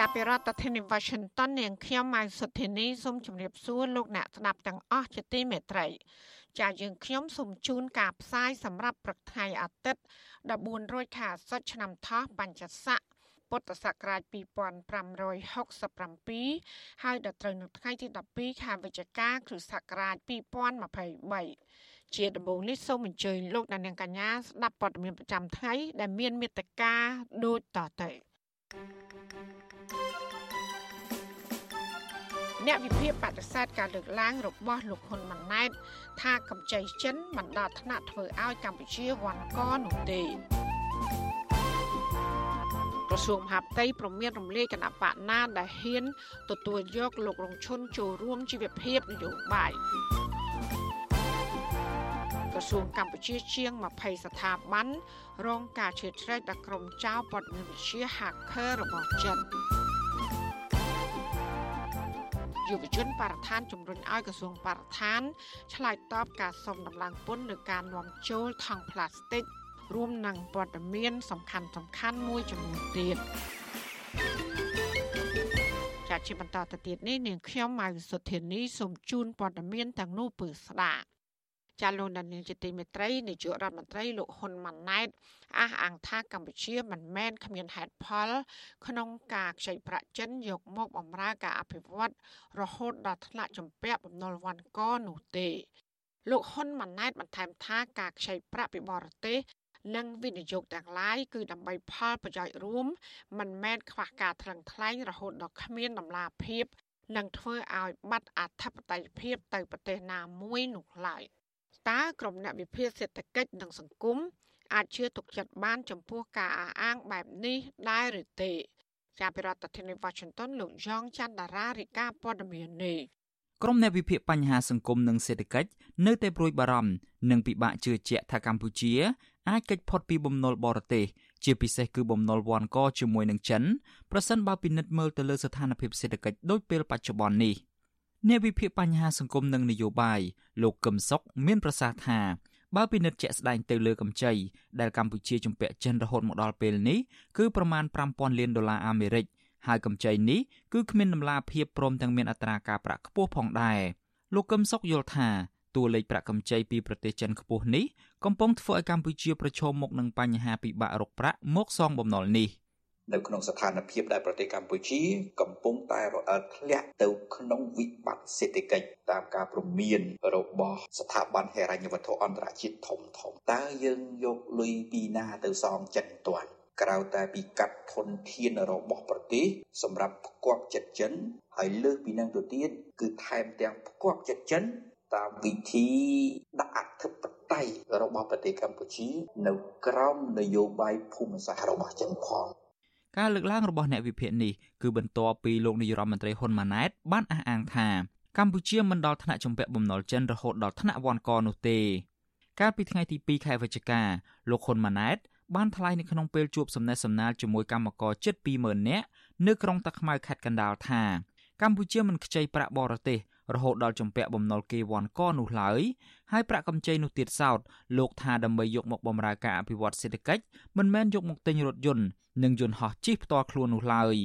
ចាប់ពីរដ្ឋធានី Washington នាងខ្ញុំម៉ៅសុធានីសូមជម្រាបសួរលោកអ្នកស្ដាប់ទាំងអស់ជាទីមេត្រី ចាយើងខ្ញុំសូមជូនការផ្សាយសម្រាប់ព្រឹកថ្ងៃអាទិត្យ14រោចខែអាសត់ឆ្នាំថោះបញ្ញស័កពុទ្ធសករាជ2567ហើយដល់ត្រូវនៅថ្ងៃទី12ខែវិច្ឆិកាគ្រិស្តសករាជ2023ជាដំបូងនេះសូមអញ្ជើញលោកអ្នកនាងកញ្ញាស្ដាប់ព័ត៌មានប្រចាំថ្ងៃដែលមានមេត្តាដូចតទៅ អ្នកវិភាគបដិសេធការលើកឡើងរបស់លោកហ៊ុនម៉ាណែតថាកម្ចីចិនមិនដល់ថ្នាក់ធ្វើឲ្យកម្ពុជាវាន់កនោះទេក្រសួងមហាផ្ទៃប្រមានរំលាយគណៈបកណាដែលហ៊ានទទួលយកលោករងឈុនចូលរួមជីវភាពនយោបាយក្រសួងកម្ពុជាជាង20ស្ថាប័នរងការឈើឆ្រែកដល់ក្រុមចៅព័ត៌មានវិទ្យា hacker របស់ចិន យុវជនបរិស្ថានជំរុញឲ្យក្រសួងបរិស្ថានឆ្លើយតបការសុំដំឡើងពន្ធលើការនាំចូលថង់ប្លាស្ទិករួមនឹងព័ត៌មាន សំខាន់សំខាន់មួយចំនួនទៀតចាជាបន្តទៅទៀតនេះនាងខ្ញុំម៉ៅសុធានីសូមជូនព័ត៌មានទាំងនោះពឺស្ដាប់ ចាលោកដានីលជាទីមេត្រីនាយករដ្ឋមន្ត្រីលោកហ៊ុនម៉ាណែតអះអាងថាកម្ពុជាមិនមែនគ្មានហេតុផល ក្នុងការខ្ចីប្រាក់ចិនយកមកបម្រើការអភិវឌ្ឍរហូតដល់ថ្នាក់ជំពាក់បំណុលវ៉ាន់កនោះទេលោកហ៊ុនម៉ាណែតបន្ថែមថាការខ្ចីប្រាក់ពីបរទេសនិងវិនិយោគទាំងឡាយគឺដើម្បីផលប្រយោជន៍រួម មិនមែនខ្វះការថ្លឹងថ្លែងរហូតដល់គ្មានដំណាភាព និងធ្វើឲ្យបាត់អធិបតេយ្យភាពទៅប្រទេសណាមួយនោះឡើយ តើក្រុមអ្នកវិភាគសេដ្ឋកិច្ចនិងសង្គមអាចជឿទុកចិត្តបានចំពោះការអះអាងបែបនេះដែរឬទេជាប្រធានាធិបតី Washington លោកយ៉ងច័ន្ទដារារិកាព័ត៌មាននេះក្រុមអ្នកវិភាគបញ្ហាសង្គមនិងសេដ្ឋកិច្ចនៅតែព្រួយបារម្ភនិងពិបាកជឿជាក់ថាកម្ពុជាអាចកិច្ចផុតពីបំណុលបរទេសជាពិសេសគឺបំណុលវ៉ាន់កជាមួយនឹងចិនប្រសិនបើពិនិត្យមើលទៅលើស្ថានភាពសេដ្ឋកិច្ចដូចពេលបច្ចុប្បន្ននេះ អ្នកវិភាគបញ្ហាសង្គមនិងនយោបាយលោកកឹមសុខមានប្រសាសន៍ថាបើពិនិត្យជាក់ស្ដែងទៅលើកម្ចីដែលកម្ពុជាជំពាក់ចិនរហូតមកដល់ពេលនេះគឺប្រមាណ5000លានដុល្លារអាមេរិកហើយកម្ចីនេះគឺគ្មានដំណាភាពព្រមទាំងមានអត្រាការប្រាក់ខ្ពស់ផងដែរលោកកឹមសុខយល់ថាតួលេខប្រាក់កម្ចីពីប្រទេសចិនខ្ពស់នេះកំពុងធ្វើឲ្យកម្ពុជាប្រឈមមុខនឹងបញ្ហាពិបាករកប្រាក់មកសងបំណុលនេះ នៅក្នុងស្ថានភាពដែលប្រទេសកម្ពុជា កំពុងតែរអិលធ្លាក់ទៅក្នុងវិបត្តិសេដ្ឋកិច្ចតាមការព្រមានរបស់ស្ថាប័នហិរញ្ញវត្ថុអន្តរជាតិធំធំតើយើងយកលុយពីណាទៅសងចិនទាន់ក្រៅតែពីកាត់ធនធានរបស់ប្រទេសសម្រាប់ផ្គប់ចិត្តចិនហើយលើសពីនឹងទៅទៀតគឺថែមទាំងផ្គប់ចិត្តចិនតាមវិធីដាក់អធិបតេយ្យរបស់ប្រទេសកម្ពុជា នៅក្រោមនយោបាយភូមិសាស្ត្ររបស់ចិនផង ការលើកឡើងរបស់អ្នកវិភាគនេះគឺបន្ទាប់ពីលោកនាយរដ្ឋមន្ត្រីហ៊ុនម៉ាណែតបានអះអាងថាកម្ពុជាមិនដល់ថ្នាក់ជំពាក់បំណុលចិនរហូតដល់ថ្នាក់វ៉ាន់កនោះទេកាលពីថ្ងៃទី2ខែវិច្ឆិកាលោកហ៊ុនម៉ាណែតបានថ្លែងនៅក្នុងពេលជួបសំណេះសំណាលជាមួយកម្មករជិត20000នាក់នៅក្រុងតាខ្មៅខេត្តកណ្ដាលថាកម្ពុជាមិនខ្ចីប្រាក់បរទេស រហូតដល់ជំពាក់បំណុលគេវ៉ាន់កនោះឡើយហើយប្រាក់កម្ចីនោះទៀតសោតលោកថាដើម្បីយកមកបម្រើការអភិវឌ្ឍសេដ្ឋកិច្ចមិនមែនយកមកទិញរថយន្តនិងយន្តហោះជិះផ្ទាល់ខ្លួននោះឡើយ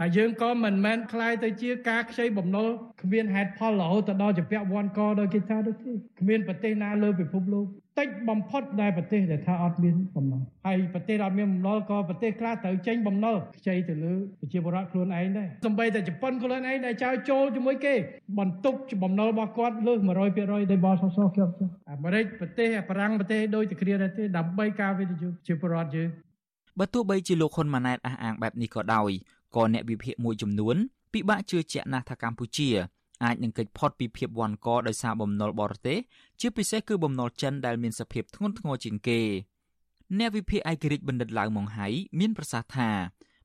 ហើយយើងក៏មិនមែនคล้ายទៅជាការខ្ចីបំណុលគ្មានហេតុផលរហូតទៅដល់ជាពាក់វ៉ាន់កដោយគេថាដូចទេគ្មានប្រទេសណាលើពិភពលោកតិចបំផុតដែលប្រទេសដែលថាអត់មានបំណុលហើយប្រទេសអត់មានបំណុលក៏ប្រទេសខ្លះត្រូវចេញបំណុលខ្ចីទៅលើប្រជាពលរដ្ឋខ្លួនឯងដែរសម្បីតែជប៉ុនខ្លួនឯងដែលចោលចូលជាមួយគេបន្ទុកបំណុលរបស់គាត់លើស100%ដោយបលសសខ្ញុំចុះអាមេរិកប្រទេសបារាំងប្រទេសដូចតែគ្នាដែរទេដើម្បីការវិនិយោគជាពលរដ្ឋយើងបើទោះបីជាលោកហ៊ុនម៉ាណែតអះអាងបែបនេះក៏ដោយ ក៏អ្នកវិភាគមួយចំនួនពិបាកជឿជាក់ណាស់ថាកម្ពុជាអាចនឹងកិច្ចផុតពីភាពវាន់កដោយសារបំណុលបរទេសជាពិសេសគឺបំណុលចិនដែលមានសភាពធ្ងន់ធ្ងរជាងគេអ្នកវិភាគឯករាជ្យបណ្ឌិតឡាវម៉ុងហៃមានប្រសាសន៍ថា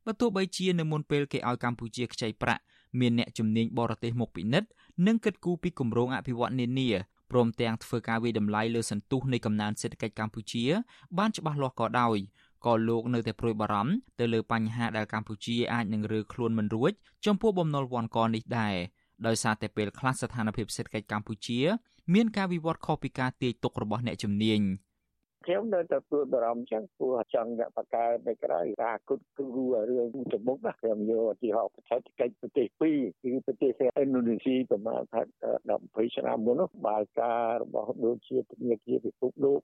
បើទោះបីជានៅមុនពេលគេឲ្យកម្ពុជាខ្ចីប្រាក់មានអ្នកជំនាញបរទេសមកពិនិត្យនិងគិតគូរពីគម្រោងអភិវឌ្ឍន៍នានាព្រមទាំងធ្វើការវិតម្លៃលើសន្ទុះនៃកំណើនសេដ្ឋកិច្ចកម្ពុជា បានច្បាស់លាស់ក៏ដោយ ក៏លោកនៅតែព្រួយបារម្ភទៅលើបញ្ហាដែលកម្ពុជាអាចនឹងរើខ្លួនមិនរួចចំពោះបំណុលវ៉ាន់កនេះដែរដោយសារតែពេលខ្លះស្ថានភាពសេដ្ឋកិច្ចកម្ពុជា មានការវិវត្តខុសពីការទាយទុករបស់អ្នកជំនាញ។ ខ្ញុំនៅតែព្រួយបារម្ភចឹងព្រោះចង់អ្នកបកកើតនៅក្រៅការគុតគូរឿងទៅមុខណាខ្ញុំយកឧទាហរណ៍ប្រទេសកិច្ចប្រទេសពីរគឺប្រទេសឥណ្ឌូនេស៊ីប្រមាណថា10ឆ្នាំមុននោះបាល់ការរបស់ដូចជាធនាគារពិភពលោក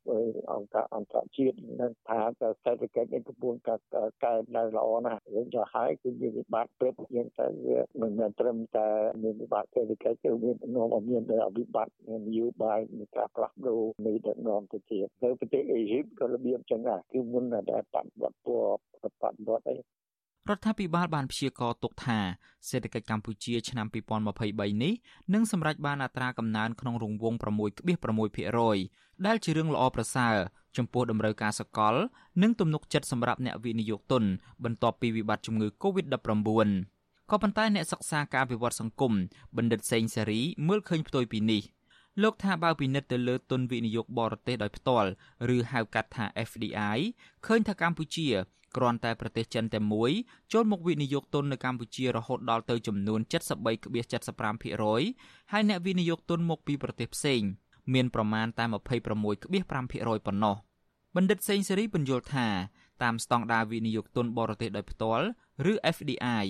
អង្គការអន្តរជាតិនឹងថាសេដ្ឋកិច្ចនេះកំពុងកើតកើតឡើងល្អណាស់យើងចោះហើយគឺមានវិបត្តិព្រឹបយើងទៅវាមិនមែនត្រឹមតែមានវិបត្តិសេដ្ឋកិច្ចទេមាននាំឲ្យមានវិបត្តិនយោបាយមានការផ្លាស់ប្ដូរនៃដឹកនាំទៅទៀតនៅប្រទេសអេស៊ីបក៏របៀបចឹងដែរគឺមុនតែបដិវត្តពណ៌បដិវត្តអីរដ្ឋាភិបាលបានព្យាករទុកថាសេដ្ឋកិច្ចកម្ពុជាឆ្នាំ2023នេះនឹងសម្រេចបានអត្រាកំណើនក្នុងរង្វង់6.6%ដែលជារឿងល្អប្រសើរចំពោះតម្រូវការសកល និងទំនុកចិត្តសម្រាប់អ្នកវិនិយោគទុនបន្ទាប់ពីវិបត្តិជំងឺ Covid-19 ក៏ប៉ុន្តែអ្នកសិក្សាការវិវត្តសង្គមបណ្ឌិតសេងសេរីមើលឃើញផ្ទុយពីនេះ។ លោកថាបើពិនិត្យទៅលើទុនវិនិយោគបរទេសដោយផ្ទាល់ឬហៅកាត់ថា FDI ឃើញថាកម្ពុជាគ្រាន់តែប្រទេសចិនតែមួយចូលមកវិនិយោគទុននៅកម្ពុជារហូតដល់ទៅចំនួន73.75%ហើយអ្នកវិនិយោគទុនមកពីប្រទេសផ្សេង មានប្រមាណតែ26.5%ប៉ុណ្ណោះបណ្ឌិតសេងសេរីបញ្យល់ថាតាមស្តង់ដារវិនិយោគទុនបរទេសដោយផ្ទាល់ឬ FDI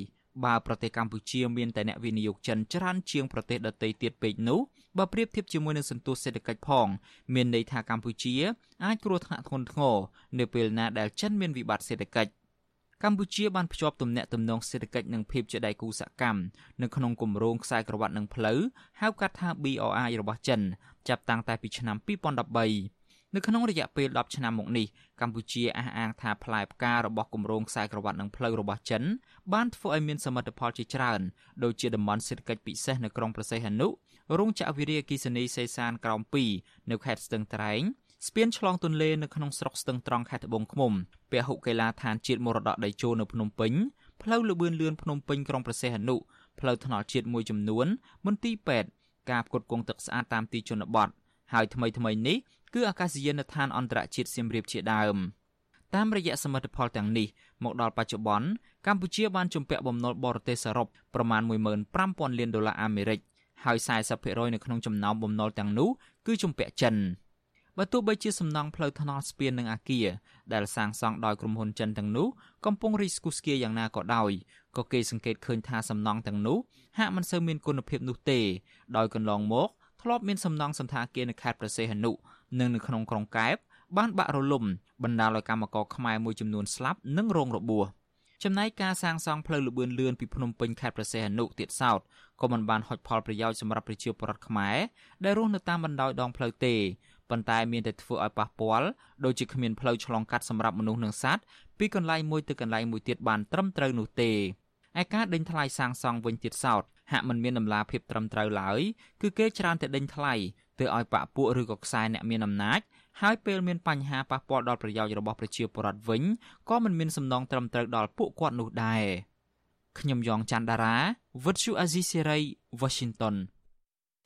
បើប្រទេសកម្ពុជាមានតែអ្នកវិនិយោគចិនច្រើនជាងប្រទេសដទៃទៀតពេកនោះ បើប្រៀបធៀបជាមួយនឹងសន្ទុះសេដ្ឋកិច្ចផងមានន័យថាកម្ពុជាអាចគ្រោះថ្នាក់ធ្ងន់ធ្ងរនៅពេលណាដែលចិនមានវិបត្តិសេដ្ឋកិច្ចកម្ពុជាបានភ្ជាប់ទំនាក់ទំនងសេដ្ឋកិច្ចនិងភាពជាដៃគូសកម្មនៅក្នុងគម្រោងខ្សែក្រវ៉ាត់និងផ្លូវហៅកាត់ថា BRI របស់ចិនចាប់តាំងតែពីឆ្នាំ2013 នៅក្នុងរយៈពេល10ឆ្នាំមកនេះកម្ពុជាអះអាងថាផ្លែផ្ការបស់គម្រោងខ្សែក្រវ៉ាត់និងផ្លូវរបស់ចិនបានធ្វើឲ្យមានសមិទ្ធផលជាច្រើនដូចជាតំបន់សេដ្ឋកិច្ចពិសេសនៅក្រុងប្រសេះអនុរោងចក្រវិរិយអគ្គិសនីសេសានក្រោម2នៅខេត្តស្ទឹងត្រែងស្ពានឆ្លងទន្លេនៅក្នុងស្រុកស្ទឹងត្រង់ខេត្តត្បូងឃ្មុំពហុកីឡាដ្ឋានជាតិមរតកដីជោនៅភ្នំពេញផ្លូវលបឿនលឿនភ្នំពេញក្រុងប្រសេះអនុផ្លូវថ្នល់ជាតិមួយចំនួនមន្ទីរពេទ្យការផ្គត់ផ្គង់ទឹកស្អាតតាមទីជនបទហើយថ្មីថ្មីនេះ គឺអាកាសយានដ្ឋានអន្តរជាតិសៀមរាបជាដើមតាមរយៈសមិទ្ធផលទាំងនេះមកដល់បច្ចុប្បន្នកម្ពុជាបានជំពាក់បំណុលបរទេសសរុបប្រមាណ15000លានដុល្លារអាមេរិកហើយ40%នៅក្នុងចំណោមបំណុលទាំងនោះគឺជំពាក់ចិនបើទោះបីជាសំណង់ផ្លូវថ្នល់ស្ពាននិងអាគារដែលសាងសង់ដោយក្រុមហ៊ុនចិនទាំងនោះកំពុងរីស្គូស្គាយ៉ាងណាក៏ដោយក៏គេសង្កេតឃើញថាសំណង់ទាំងនោះហាក់មិនសូវមានគុណភាពនោះទេដោយកន្លងមកធ្លាប់មានសំណង់សន្តាគារនៅខេត្តប្រសេះអនុ និងនៅក្នុងក្រុងកែបបានបាក់រលំបណ្ដាលឲ្យកម្មករខ្មែរមួយចំនួនស្លាប់និងរងរបួសចំណែកការសាងសង់ផ្លូវលបឿនលឿនពីភ្នំពេញខេត្តព្រះសីហនុទៀតសោតក៏មិនបានហុចផលប្រយោជន៍សម្រាប់ប្រជាពលរដ្ឋខ្មែរដែលរស់នៅតាមបណ្ដោយដងផ្លូវទេប៉ុន្តែមានតែធ្វើឲ្យប៉ះពាល់ដូចជាគ្មានផ្លូវឆ្លងកាត់សម្រាប់មនុស្សនិងសត្វពីកន្លែងមួយទៅកន្លែងមួយទៀតបានត្រឹមត្រូវនោះទេឯការដេញថ្លៃសាងសង់វិញទៀតសោតហាក់មិនមានដំណាភាពត្រឹមត្រូវឡើយគឺគេច្រើនតែដេញថ្លៃ ធ្វើឲ្យបាក់ពួកឬក៏ខ្សែអ្នកមានអំណាចហើយពេលមានបញ្ហាប៉ះពាល់ដល់ប្រយោជន៍របស់ប្រជាពលរដ្ឋវិញក៏មិនមានសំណងត្រឹមត្រូវដល់ពួកគាត់នោះដែរខ្ញុំយ៉ងច័ន្ទដារាវិទ្យុអាស៊ីសេរី Washington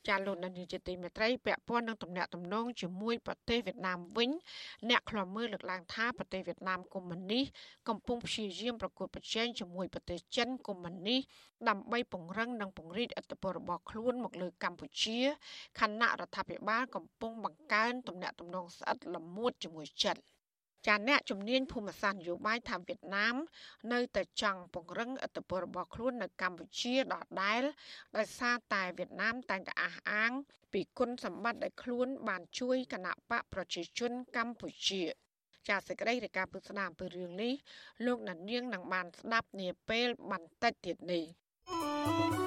ចាលោកនាយកជាទីមេត្រីពាក់ព័ន្ធនឹងទំនាក់ទំនងជាមួយប្រទេសវៀតណាមវិញអ្នកខ្លំមើលលើកឡើងថាប្រទេសវៀតណាមកុម្មុយនីសកំពុងព្យាយាមប្រកួតប្រជែងជាមួយប្រទេសចិនកុម្មុយនីសដើម្បីពង្រឹងនិងពង្រីកឥទ្ធិពលរបស់ខ្លួនមកលើកម្ពុជាខណៈរដ្ឋាភិបាលកំពុងបង្កើនទំនាក់ទំនងស្អិតល្មួតជាមួយចិន។ ចាអ្នកជំនាញភូមិសាស្ត្រនយោបាយថាវៀតណាម នៅតែចង់ពង្រឹងឥទ្ធិពលរបស់ខ្លួននៅកម្ពុជាដដែលដោយសារតែវៀតណាមតែងតែអះអាង ពីគុណសម្បត្តិដែលខ្លួន បានជួយគណៈបកប្រជាជនកម្ពុជាចាសសេចក្តីរាយការណ៍ពុស្ដាអំពីរឿងនេះលោកណានៀងនឹងបានស្ដាប់នាពេលបន្តិចទៀតនេះ thank you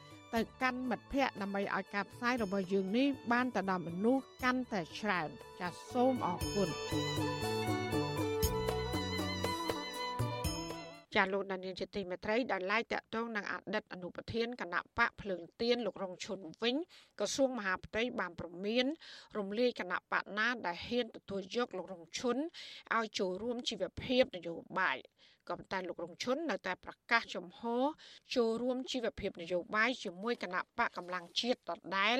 ទៅកាន់មិត្តភ័ក្តិដើម្បីឲ្យការផ្សាយរបស់យើងនេះបានទៅដល់មនុស្សកាន់តែច្រើនចាសសូមអរគុណចាលោកដានៀងជាទីមេត្រីដែលឡាយតាក់ទងនឹងអតីតអនុប្រធានគណៈបកភ្លើងទៀនលោករងឈុនវិញក្រសួងមហាផ្ទៃបានប្រមានរំលាយគណៈបកណាដែលហ៊ានទទួលយកលោករងឈុនឲ្យចូលរួមជីវភាពនយោបាយ ក៏ប៉ុន្តែលោករងឈុននៅតែប្រកាសចំហចូលរួមជីវភាពនយោបាយជាមួយគណៈបកកម្លាំងជាតិដដែល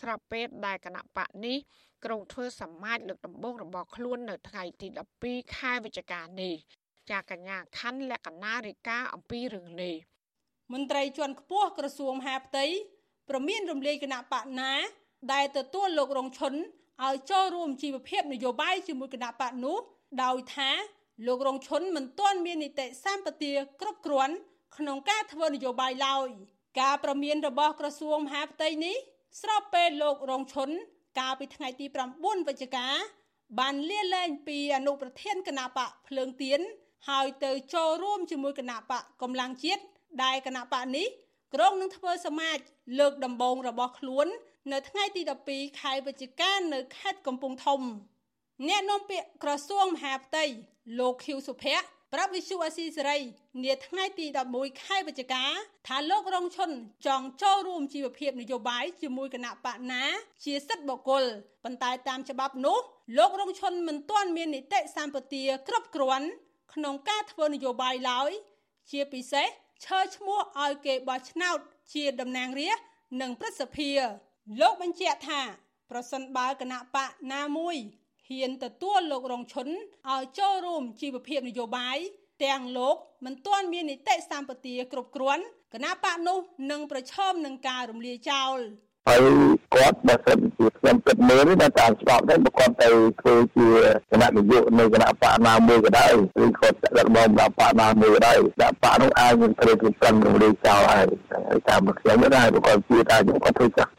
ស្រាប់ពេលដែលគណៈបកនេះក្រុងធ្វើសមាជលើកដំបូងរបស់ខ្លួននៅថ្ងៃទី12ខែវិច្ឆិកានេះចាកញ្ញាខណ្ឌលក្ខណារិកាអំពីរឿងនេះមន្ត្រីជាន់ខ្ពស់ក្រសួងមហាផ្ទៃប្រមានរំលាយគណៈបកណា ដែលទទួលលោករងឈុនឲ្យចូលរួមជីវភាពនយោបាយជាមួយគណៈបកនោះដោយថា លោករងឈុនមិនទាន់មាននីតិសម្បទាគ្រប់គ្រាន់ក្នុងការធ្វើនយោបាយឡើយការប្រមានរបស់ក្រសួងមហាផ្ទៃនេះស្របពេលលោករងឈុនកាលពីថ្ងៃទី9វិច្ឆិកា បានលាលែងពីអនុប្រធានគណៈបកភ្លើងទៀនហើយទៅចូលរួមជាមួយគណៈបកកម្លាំងជាតិដែលគណៈបកនេះក្រុងនឹងធ្វើសមាជលើកដំបូងរបស់ខ្លួន នៅថ្ងៃទី12ខែវិច្ឆិកានៅខេត្តកំពង់ធំ អ្នកនាំពាក្យក្រសួងមហាផ្ទៃលោកខៀវសុភ័ក្រប្រាប់វិសុអាស៊ីសេរីនាថ្ងៃទី11ខែវិច្ឆិកាថាលោករងឈុនចង់ចូលរួមជីវភាពនយោបាយជាមួយគណៈបកណា ជាសិទ្ធិបុគ្គលប៉ុន្តែតាមច្បាប់នោះលោករងឈុនមិនទាន់មាននីតិសម្បទាគ្រប់គ្រាន់ក្នុងការធ្វើនយោបាយឡើយ ជាពិសេសឈើឈ្មោះឲ្យគេបោះឆ្នោត ជាតំណាងរាស្ត្រនិងព្រឹទ្ធសភាលោកបញ្ជាក់ថា ប្រសិនបើគណៈបកណាមួយ ហ៊ានទទួលលោករងឈុនឲ្យចូលរួមជីវភាពនយោបាយទាំងលោកមិនទាន់មាននីតិសម្បទាគ្រប់គ្រាន់គណៈបកនោះនឹងប្រឈមនឹងការរំលាយចោលហើយគាត់បើសិនជាខ្ញុំគិតមើលនេះតាមច្បាប់ទៅបើគាត់ទៅធ្វើជាគណៈនាយកនៅគណៈបកណាមួយក៏ដោយឬគាត់ដាក់បងដាក់បកណាមួយក៏ដោយដាក់បកនោះអាចនឹងត្រូវគេប្រឹងរំលាយចោលហើយតាមខ្ញុំមិនដែរបើគាត់ជឿថាខ្ញុំគាត់ធ្វើចាស់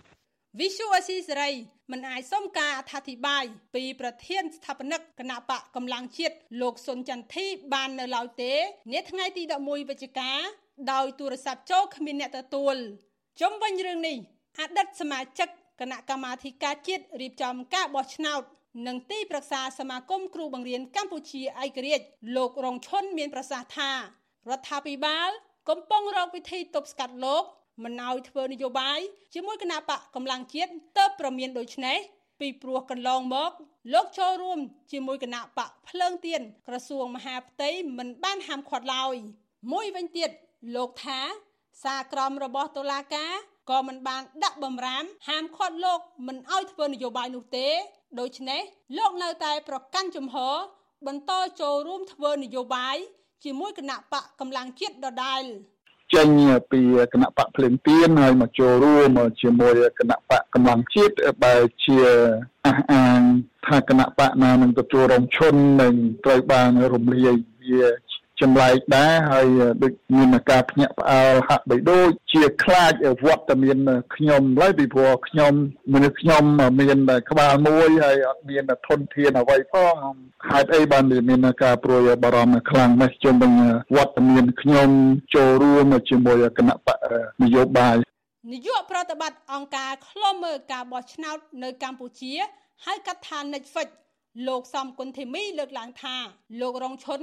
វិសុអស៊ីសេរីមិនអាចសុំការអធិប្បាយពីប្រធានស្ថាបនិកគណៈបកកម្លាំងជាតិលោកសុនចន្ទធីបាននៅឡើយទេនាថ្ងៃទី11វិច្ឆិកាដោយទូរស័ព្ទចូលគ្មានអ្នកទទួលជុំវិញរឿងនេះអតីតសមាជិកគណៈកម្មាធិការជាតិរៀបចំការបោះឆ្នោតនិងទីប្រឹក្សាសមាគមគ្រូបង្រៀនកម្ពុជាឯករាជ្យលោករងឈុនមានប្រសាសន៍ថារដ្ឋាភិបាល កំពុងរកវិធីទប់ស្កាត់លោក មិនឲ្យធ្វើនយោបាយជាមួយគណៈបកកម្លាំងជាតិទៅប្រមានដូចនេះពីព្រោះកន្លងមក លោកចូលរួមជាមួយគណៈបកភ្លើងទៀនក្រសួងមហាផ្ទៃមិនបានហាមឃាត់ឡើយមួយវិញទៀតលោកថា សារក្រមរបស់តុលាការក៏មិនបានដាក់បំរាម ហាមឃាត់លោកមិនឲ្យធ្វើនយោបាយនោះទេ ដូច្នេះលោកនៅតែប្រកាន់ជំហរបន្តចូលរួមធ្វើនយោបាយជាមួយគណៈបកកម្លាំងជាតិដដែល ចេញពីគណៈបកភ្លឹងទៀនហើយមកចូលរួមជាមួយគណៈបកកម្លាំងជាតិបែជាអះអាងថាគណៈបកណានឹងទទួលរងឈុននឹងត្រូវបានរំលាយវា ចម្លែកដែរហើយដូចមានការភ្ញាក់ផ្អើលហាក់បីដូចជាខ្លាចវត្តតែមានខ្ញុំឡើយពីព្រោះខ្ញុំមនុស្សខ្ញុំមានក្បាលមួយហើយអត់មានធនធានអ្វីផងហេតុអីបានមានការព្រួយបារម្ភខ្លាំងណាស់ជុំវិញវត្តមានខ្ញុំចូលរួមជាមួយគណៈបកនយោបាយនាយកប្រតិបត្តិអង្គការឃ្លាំមើលការបោះឆ្នោតនៅកម្ពុជាហៅកាត់ថា Netflix លោកសំគុណធីមីលើកឡើងថាលោករងឈុន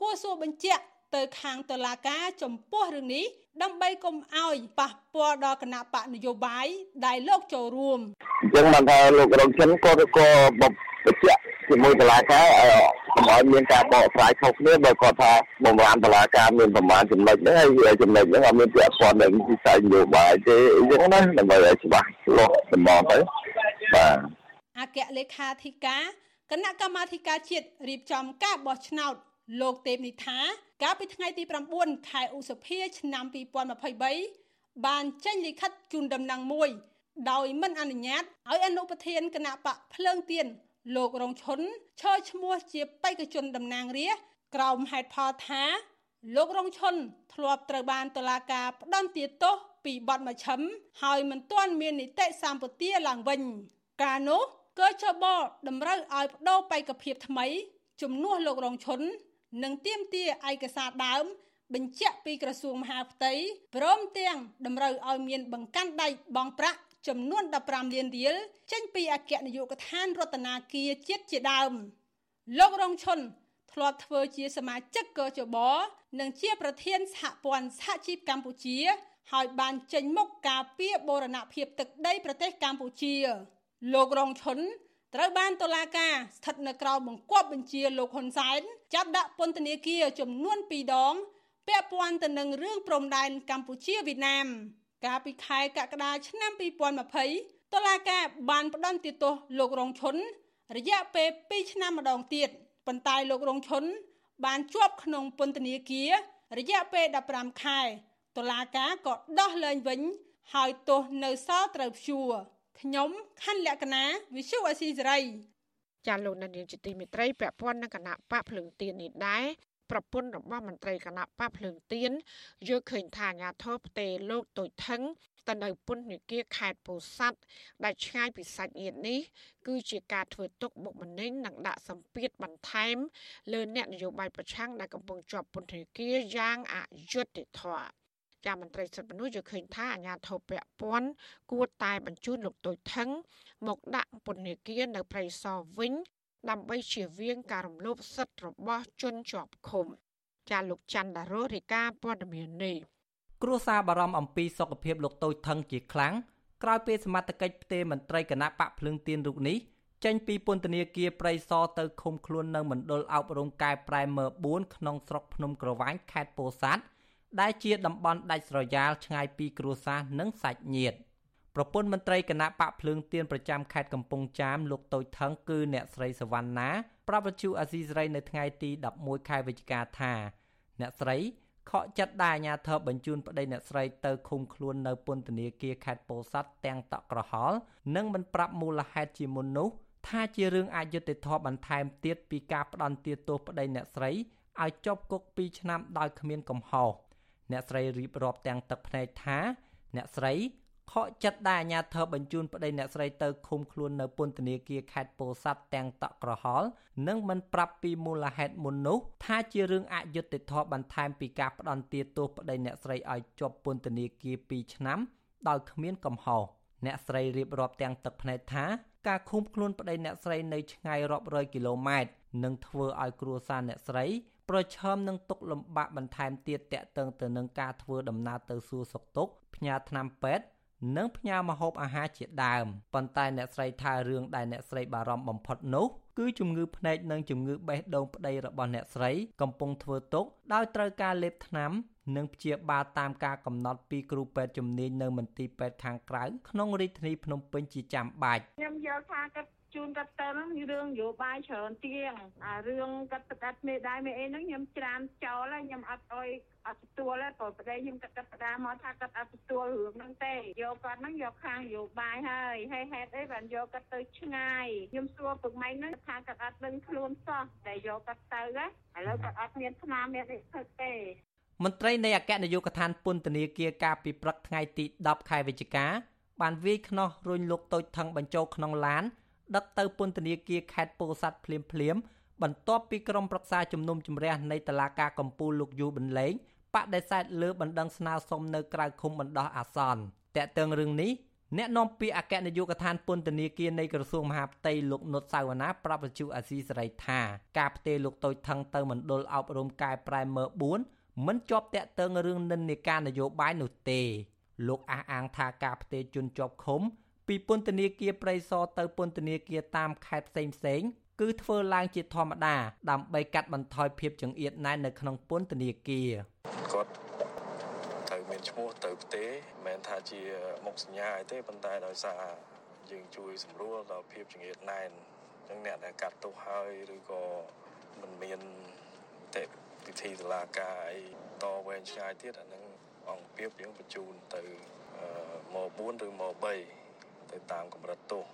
គួរសួរបញ្ជាក់ទៅខាងតុលាការចំពោះរឿងនេះដើម្បីកុំឲ្យប៉ះពាល់ដល់គណៈបកនយោបាយដែលលោកចូលរួមអញ្ចឹងបានថាលោករងចិនក៏ក៏បញ្ជាក់ជាមួយតុលាការឲ្យកុំឲ្យមានការបកស្រាយខុសគ្នាបើគាត់ថាបំរានតុលាការមានប្រមាណចំណុចហ្នឹងហើយចំណុចហ្នឹងអត់មានពាក់ព័ន្ធនឹងវិស័យនយោបាយទេអញ្ចឹងណាដើម្បីឲ្យច្បាស់លាស់ដំណងទៅបាទអគ្គលេខាធិការគណៈកម្មាធិការជាតិរៀបចំការបោះឆ្នោត លោកទេពនិថាកាលពីថ្ងៃទី9ខែឧសភាឆ្នាំ2023បានចេញលិខិតជូនដំណឹងមួយ ដោយមិនអនុញ្ញាតឲ្យអនុប្រធានគណៈបកភ្លើងទៀនលោករងឈុនឈរឈ្មោះជាបេក្ខជនតំណាងរាស្ត្រក្រោមហេតុផលថា លោករងឈុនធ្លាប់ត្រូវបានតុលាការផ្តន្ទាទោសពីបទមជ្ឈិមហើយមិនទាន់មាននីតិសម្បទាឡើងវិញ កាលនោះកជបតម្រូវឲ្យបដូរបេក្ខភាពថ្មីជំនួសលោករងឈុន និងទាមទារឯកសារដើម បញ្ជាក់ពីក្រសួងមហាផ្ទៃព្រមទាំងតម្រូវឲ្យមានបង្កាន់ដៃបង់ប្រាក់ចំនួន15លានរៀលចេញពីអគ្គនាយកដ្ឋានរដ្ឋាភិបាលជាតិជាដើមលោករងឈុនធ្លាប់ធ្វើជាសមាជិកកជបនិងជាប្រធានសហព័ន្ធសហជីពកម្ពុជា ហើយបានចេញមុខការពារបូរណភាពទឹកដីប្រទេសកម្ពុជា លោករងឈុន ត្រូវបានតុលាការស្ថិតនៅក្រោមបង្គាប់បញ្ជាលោកហ៊ុនសែនចាប់ដាក់ពន្ធនាគារចំនួន2ដងពាក់ព័ន្ធទៅនឹងរឿងព្រំដែនកម្ពុជាវៀតណាមកាលពីខែកក្កដាឆ្នាំ2020តុលាការបានផ្តន្ទាទោសលោករងឈុនរយៈពេល2ឆ្នាំម្ដងទៀតប៉ុន្តែលោករងឈុនបានជាប់ក្នុងពន្ធនាគាររយៈពេល15ខែតុលាការក៏ដោះលែងវិញ ហើយទោសនៅសល់ត្រូវព្យួរ ខ្ញុំខណ្ឌលក្ខណាវិសុអស៊ីសេរីចាលោកនាយកជាទីមេត្រីពាក់ព័ន្ធនឹងគណៈបកភ្លើងទៀននេះដែរប្រពន្ធរបស់មន្ត្រីគណៈបកភ្លើងទៀនយល់ឃើញថាអាញាធរផ្ទេលោកតូចថងទៅនៅពន្ធនាគារខេត្តពោធិ៍សាត់ដែលឆ្ងាយពីសាច់ញាតិនេះគឺជាការធ្វើទុកបុកម្នេញនិងដាក់សម្ពាធបន្ថែមលើអ្នកនយោបាយប្រឆាំងដែលកំពុងជាប់ពន្ធនាគារយ៉ាងអយុត្តិធម៌ ចាមន្ត្រីសិទ្ធិមនុស្សយល់ឃើញថាអាញាធរពពាន់គួរតែបញ្ជូនលោកតូចថងមកដាក់ពន្ធនាគារនៅព្រៃសរវិញ ដើម្បីជៀសវាងការរំលោភសិទ្ធិរបស់ជនជាប់ឃុំចាលោកច័ន្ទដារ៉ូរាយការណ៍ព័ត៌មាននេះគ្រួសារបារម្ភអំពីសុខភាពលោកតូចថងជាខ្លាំងក្រោយពេលសមត្ថកិច្ចផ្ទេរមន្ត្រីគណៈបកភ្លឹងទៀនរូបនេះចេញពីពន្ធនាគារព្រៃសរទៅឃុំខ្លួននៅមណ្ឌលអប់រំកែប្រែមើ4ក្នុងស្រុកភ្នំក្រវាញខេត្តពោធិ៍សាត់ ដែលជាតំបន់ដាច់ស្រយាលឆ្ងាយពីគ្រួសារនិងសាច់ញាតិប្រពន្ធមន្ត្រីគណៈបកភ្លើងទៀនប្រចាំខេត្តកំពង់ចាមលោកតូចថងគឺអ្នកស្រីសវណ្ណាប្រាប់វិទ្យុអាស៊ីសេរីនៅថ្ងៃទី11ខែវិច្ឆិកាថា អ្នកស្រីខកចិត្តដែលអាញាធរបញ្ជូនប្តីអ្នកស្រីទៅឃុំខ្លួននៅពន្ធនាគារខេត្តពោធិ៍សាត់ទាំងតក់ក្រហល់និងមិនប្រាប់មូលហេតុជាមុននោះថាជារឿងអយុត្តិធម៌បន្ថែមទៀតពីការផ្ដន់ទាទោសប្តីអ្នកស្រីឲ្យជាប់គុក2ឆ្នាំដោយគ្មានកំហុស អ្នកស្រីរៀបរាប់ទាំងទឹកភ្នែកថាអ្នកស្រីខកចិត្តដែលអាជ្ញាធរបញ្ជូនប្តីអ្នកស្រីទៅឃុំខ្លួននៅពន្ធនាគារខេត្តពោធិ៍សាត់ទាំងតក់ក្រហល់និងមិនប្រាប់ពីមូលហេតុមុននោះថាជារឿងអយុត្តិធម៌បន្ថែមពីការផ្ដន្ទាទោសប្តីអ្នកស្រីឲ្យជាប់ពន្ធនាគារ2ឆ្នាំដោយគ្មានកំហុសអ្នកស្រីរៀបរាប់ទាំងទឹកភ្នែកថាការឃុំខ្លួនប្តីអ្នកស្រីនៅឆ្ងាយរាប់រយគីឡូម៉ែត្រនឹងធ្វើឲ្យគ្រួសារអ្នកស្រី ប្រឈមនឹងទុកលំបាកបន្ថែមទៀតតាក់ទងទៅនឹងការធ្វើដំណើរទៅសួរសុខទុក្ខផ្ញើថ្នាំពេទ្យនិងផ្ញើម្ហូបអាហារជាដើមប៉ុន្តែអ្នកស្រីថារឿងដែលអ្នកស្រីបារម្ភបំផុតនោះគឺជំងឺភ្នែកនិងជំងឺបេះដូងប្តីរបស់អ្នកស្រីកំពុងធ្វើទុកដោយត្រូវការលេបថ្នាំនិងព្យាបាលតាមការកំណត់ពីគ្រូពេទ្យជំនាញនៅមន្ទីរពេទ្យខាងក្រៅក្នុងរាជធានីភ្នំពេញជាចាំបាច់ខ្ញុំយល់ថាគាត់ ជូនគាត់ទៅហ្នឹងរឿងនយោបាយច្រើនទៀងអារឿងគាត់ប្រកាសមេដៃមេអីហ្នឹងខ្ញុំច្រានចោលហើយខ្ញុំអត់អុយអត់ទទួលទេព្រោះប្តីខ្ញុំគាត់កាត់ផ្ដាមកថាគាត់អត់ទទួលរឿងហ្នឹងទេយកគាត់ហ្នឹងយកខាងនយោបាយហើយហើយហេតុអីបានយកគាត់ទៅឆ្ងាយខ្ញុំសួរពុកម៉ែហ្នឹងថាគាត់អត់ដឹងខ្លួនសោះតែយកគាត់ទៅឥឡូវគាត់អត់មានស្នាមមានអីធ្វើទេមន្ត្រីនៃអគ្គនាយកដ្ឋានពន្ធនាគារកាលពីព្រឹកថ្ងៃទី10ខែវិច្ឆិកាបានវាយខ្នោះរុញលោកតូចថងបញ្ចូលក្នុងឡាន ដឹកទៅពន្ធនាគារខេត្តពោធិ៍សាត់ភ្លាមភ្លាមបន្ទាប់ពីក្រុមប្រឹក្សាជំនុំជម្រះនៃតុលាការកំពូលលោកយូបន្លែងបដិសេធលើបណ្ដឹងស្នើសុំនៅក្រៅឃុំបណ្ដោះអាសន្នតេតើងរឿងនេះអ្នកនាំពាក្យអគ្គនាយកដ្ឋានពន្ធនាគារនៃក្រសួងមហាផ្ទៃលោកនុតសាវណ្ណាប្រាប់វិទ្យុអាស៊ីសេរីថាការផ្ទេរលោកតូចថងទៅមណ្ឌលអប់រំកែប្រែមើ4មិនជាប់តាក់ទងរឿងនិន្នាការនយោបាយនោះទេលោកអះអាងថាការផ្ទេរជនជាប់ឃុំ ពីពន្ធនាគារព្រៃសរទៅពន្ធនាគារតាមខេត្តផ្សេងផ្សេងគឺធ្វើឡើងជាធម្មតាដើម្បីកាត់បន្ថយភាពចង្អៀតណែននៅក្នុងពន្ធនាគារគាត់ត្រូវមានឈ្មោះទៅផ្ទេមិនមែនថាជាមុខសញ្ញាអីទេប៉ុន្តែដោយសារយើងជួយសម្រួលដល់ភាពចង្អៀតណែនអញ្ចឹងអ្នកដែលកាត់ទោសហើយឬក៏មិនមានទេពិធីតុលាការអីតវែងឆ្ងាយទៀតអានឹងអង្គភាពយើងបញ្ជូនទៅម4ឬម3 ទៅតាមកម្រិតទោស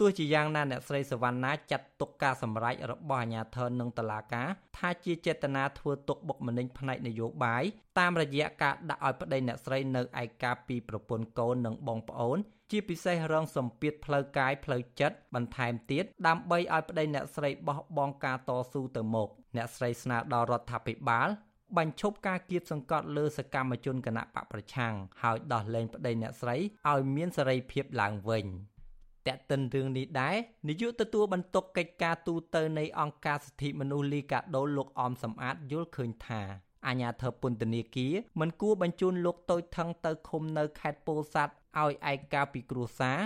ទោះជាយ៉ាងណាអ្នកស្រីសវណ្ណាចាត់ទុកការសម្រេចរបស់អាជ្ញាធរនិងតុលាការថាជាចេតនាធ្វើទុកបុកម្នេញផ្នែកនយោបាយតាមរយៈការដាក់ឲ្យប្តីអ្នកស្រីនៅឯកាពីប្រពន្ធកូននិងបងប្អូន ជាពិសេសរងសម្ពាធផ្លូវកាយផ្លូវចិត្តបន្ថែមទៀតដើម្បីឲ្យប្តីអ្នកស្រីបោះបង់ការតស៊ូទៅមុខអ្នកស្រីស្នើដល់រដ្ឋាភិបាល បញ្ឈប់ការគៀបសង្កត់លើសកម្មជនគណៈបកប្រឆាំងហើយដោះលែងប្តីអ្នកស្រីឲ្យមានសេរីភាពឡើងវិញតែកតិនរឿងនេះដែរនាយកទទួលបន្ទុកកិច្ចការទូតនៃអង្គការសិទ្ធិមនុស្សលីកាដូលោកអមសំអាតយល់ឃើញថាអាញាធិបពន្ធនាគារមិនគួរបញ្ជូនលោកតូចថងទៅឃុំនៅខេត្តពោធិ៍សាត់ឲ្យឯកការពីគ្រួសារ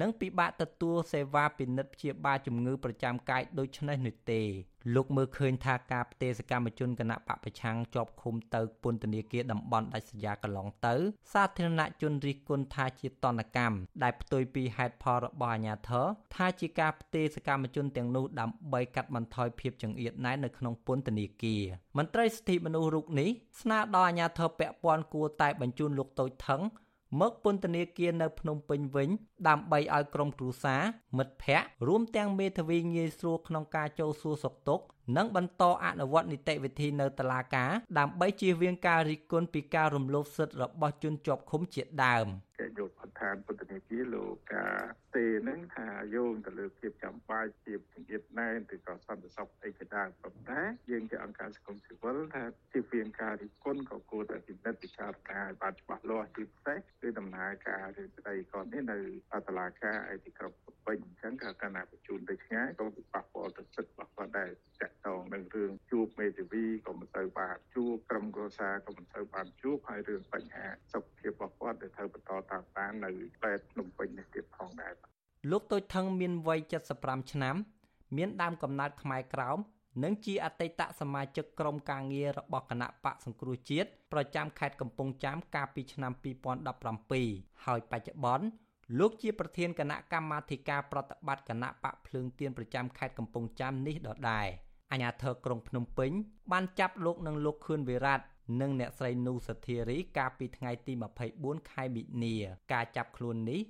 និងពិបាកទទួលសេវាពិនិត្យព្យាបាលជំងឺប្រចាំកាយដូចនេះនោះទេ លោកមើលឃើញថាការផ្ទេរសកម្មជនគណៈបពប្រឆាំងជាប់ឃុំទៅពន្ធនាគារតំបន់ដាច់ស្រយាលកន្លងទៅ សាធារណជនរិះគន់ថាជាតនកម្មដែលផ្ទុយពីហេតុផលរបស់អាជ្ញាធរថាជាការផ្ទេរសកម្មជនទាំងនោះដើម្បីកាត់បន្ថយភាពចង្អៀតណែននៅក្នុងពន្ធនាគារមន្ត្រីសិទ្ធិមនុស្សរូបនេះស្នើដល់អាជ្ញាធរពាក់ព័ន្ធគួរតែបញ្ជូនលោកតូចថង មកពន្ធនាគារនៅភ្នំពេញវិញ ដើម្បីឲ្យក្រុមគ្រួសារមិត្តភ័ក្តិរួមទាំងមេធាវីងាយស្រួលក្នុងការចូលសួរសុខទុក្ខនិងបន្តអនុវត្តនីតិវិធីនៅតុលាការដើម្បីជៀសវាងការរិះគន់ពីការរំលោភសិទ្ធិរបស់ជនជាប់ឃុំជាដើមគេយ កបន្ថែមពន្ធនាគារលោកការទេនឹងថាយោងទៅលើភាពចាំបាច់ភាពជំនឿណែនឬក៏សន្តិសុខអីក៏ដោយប៉ុន្តែយើងជាអង្គការសង្គមស៊ីវិលថាជៀសវាងការរិះគន់ក៏គួរតែពិនិត្យពិចារណាឲ្យបានច្បាស់លាស់ជាពិសេសគឺដំណើរការរឿងស្ដីគាត់នេះនៅតុលាការឯទីក្រុងពេញអញ្ចឹងក៏កណ្ណាបញ្ជូនទៅឆ្ងាយក៏ពិបាកពលទៅសិទ្ធិរបស់គាត់ដែរតាក់ទងនឹងរឿងជួបមេធាវីក៏មិនទៅបានជួបក្រុមគ្រួសារក៏មិនទៅបានជួបហើយរឿងបញ្ហាសុខភាពរបស់គាត់ដែលត្រូវបន្តតាមដាននៅពេទ្យភ្នំពេញនេះទៀតផងដែរលោកតូចថងមានវ័យ75ឆ្នាំ មានដើមកំណើតខ្មែរក្រោមនិងជាអតីតសមាជិកក្រុមការងាររបស់គណៈបកសង្គ្រោះជាតិប្រចាំខេត្តកំពង់ចាមកាលពីឆ្នាំ2017ហើយបច្ចុប្បន្នលោកជាប្រធានគណៈកម្មាធិការប្រតិបត្តិគណៈបកភ្លើងទៀនប្រចាំខេត្តកំពង់ចាមនេះដដែលអាជ្ញាធរក្រុងភ្នំពេញបានចាប់លោកនិងលោកខឿនវិរៈ និងអ្នកស្រីនូសធារីកាលពីថ្ងៃទី24ខែមិនិនាការចាប់ខ្លួននេះ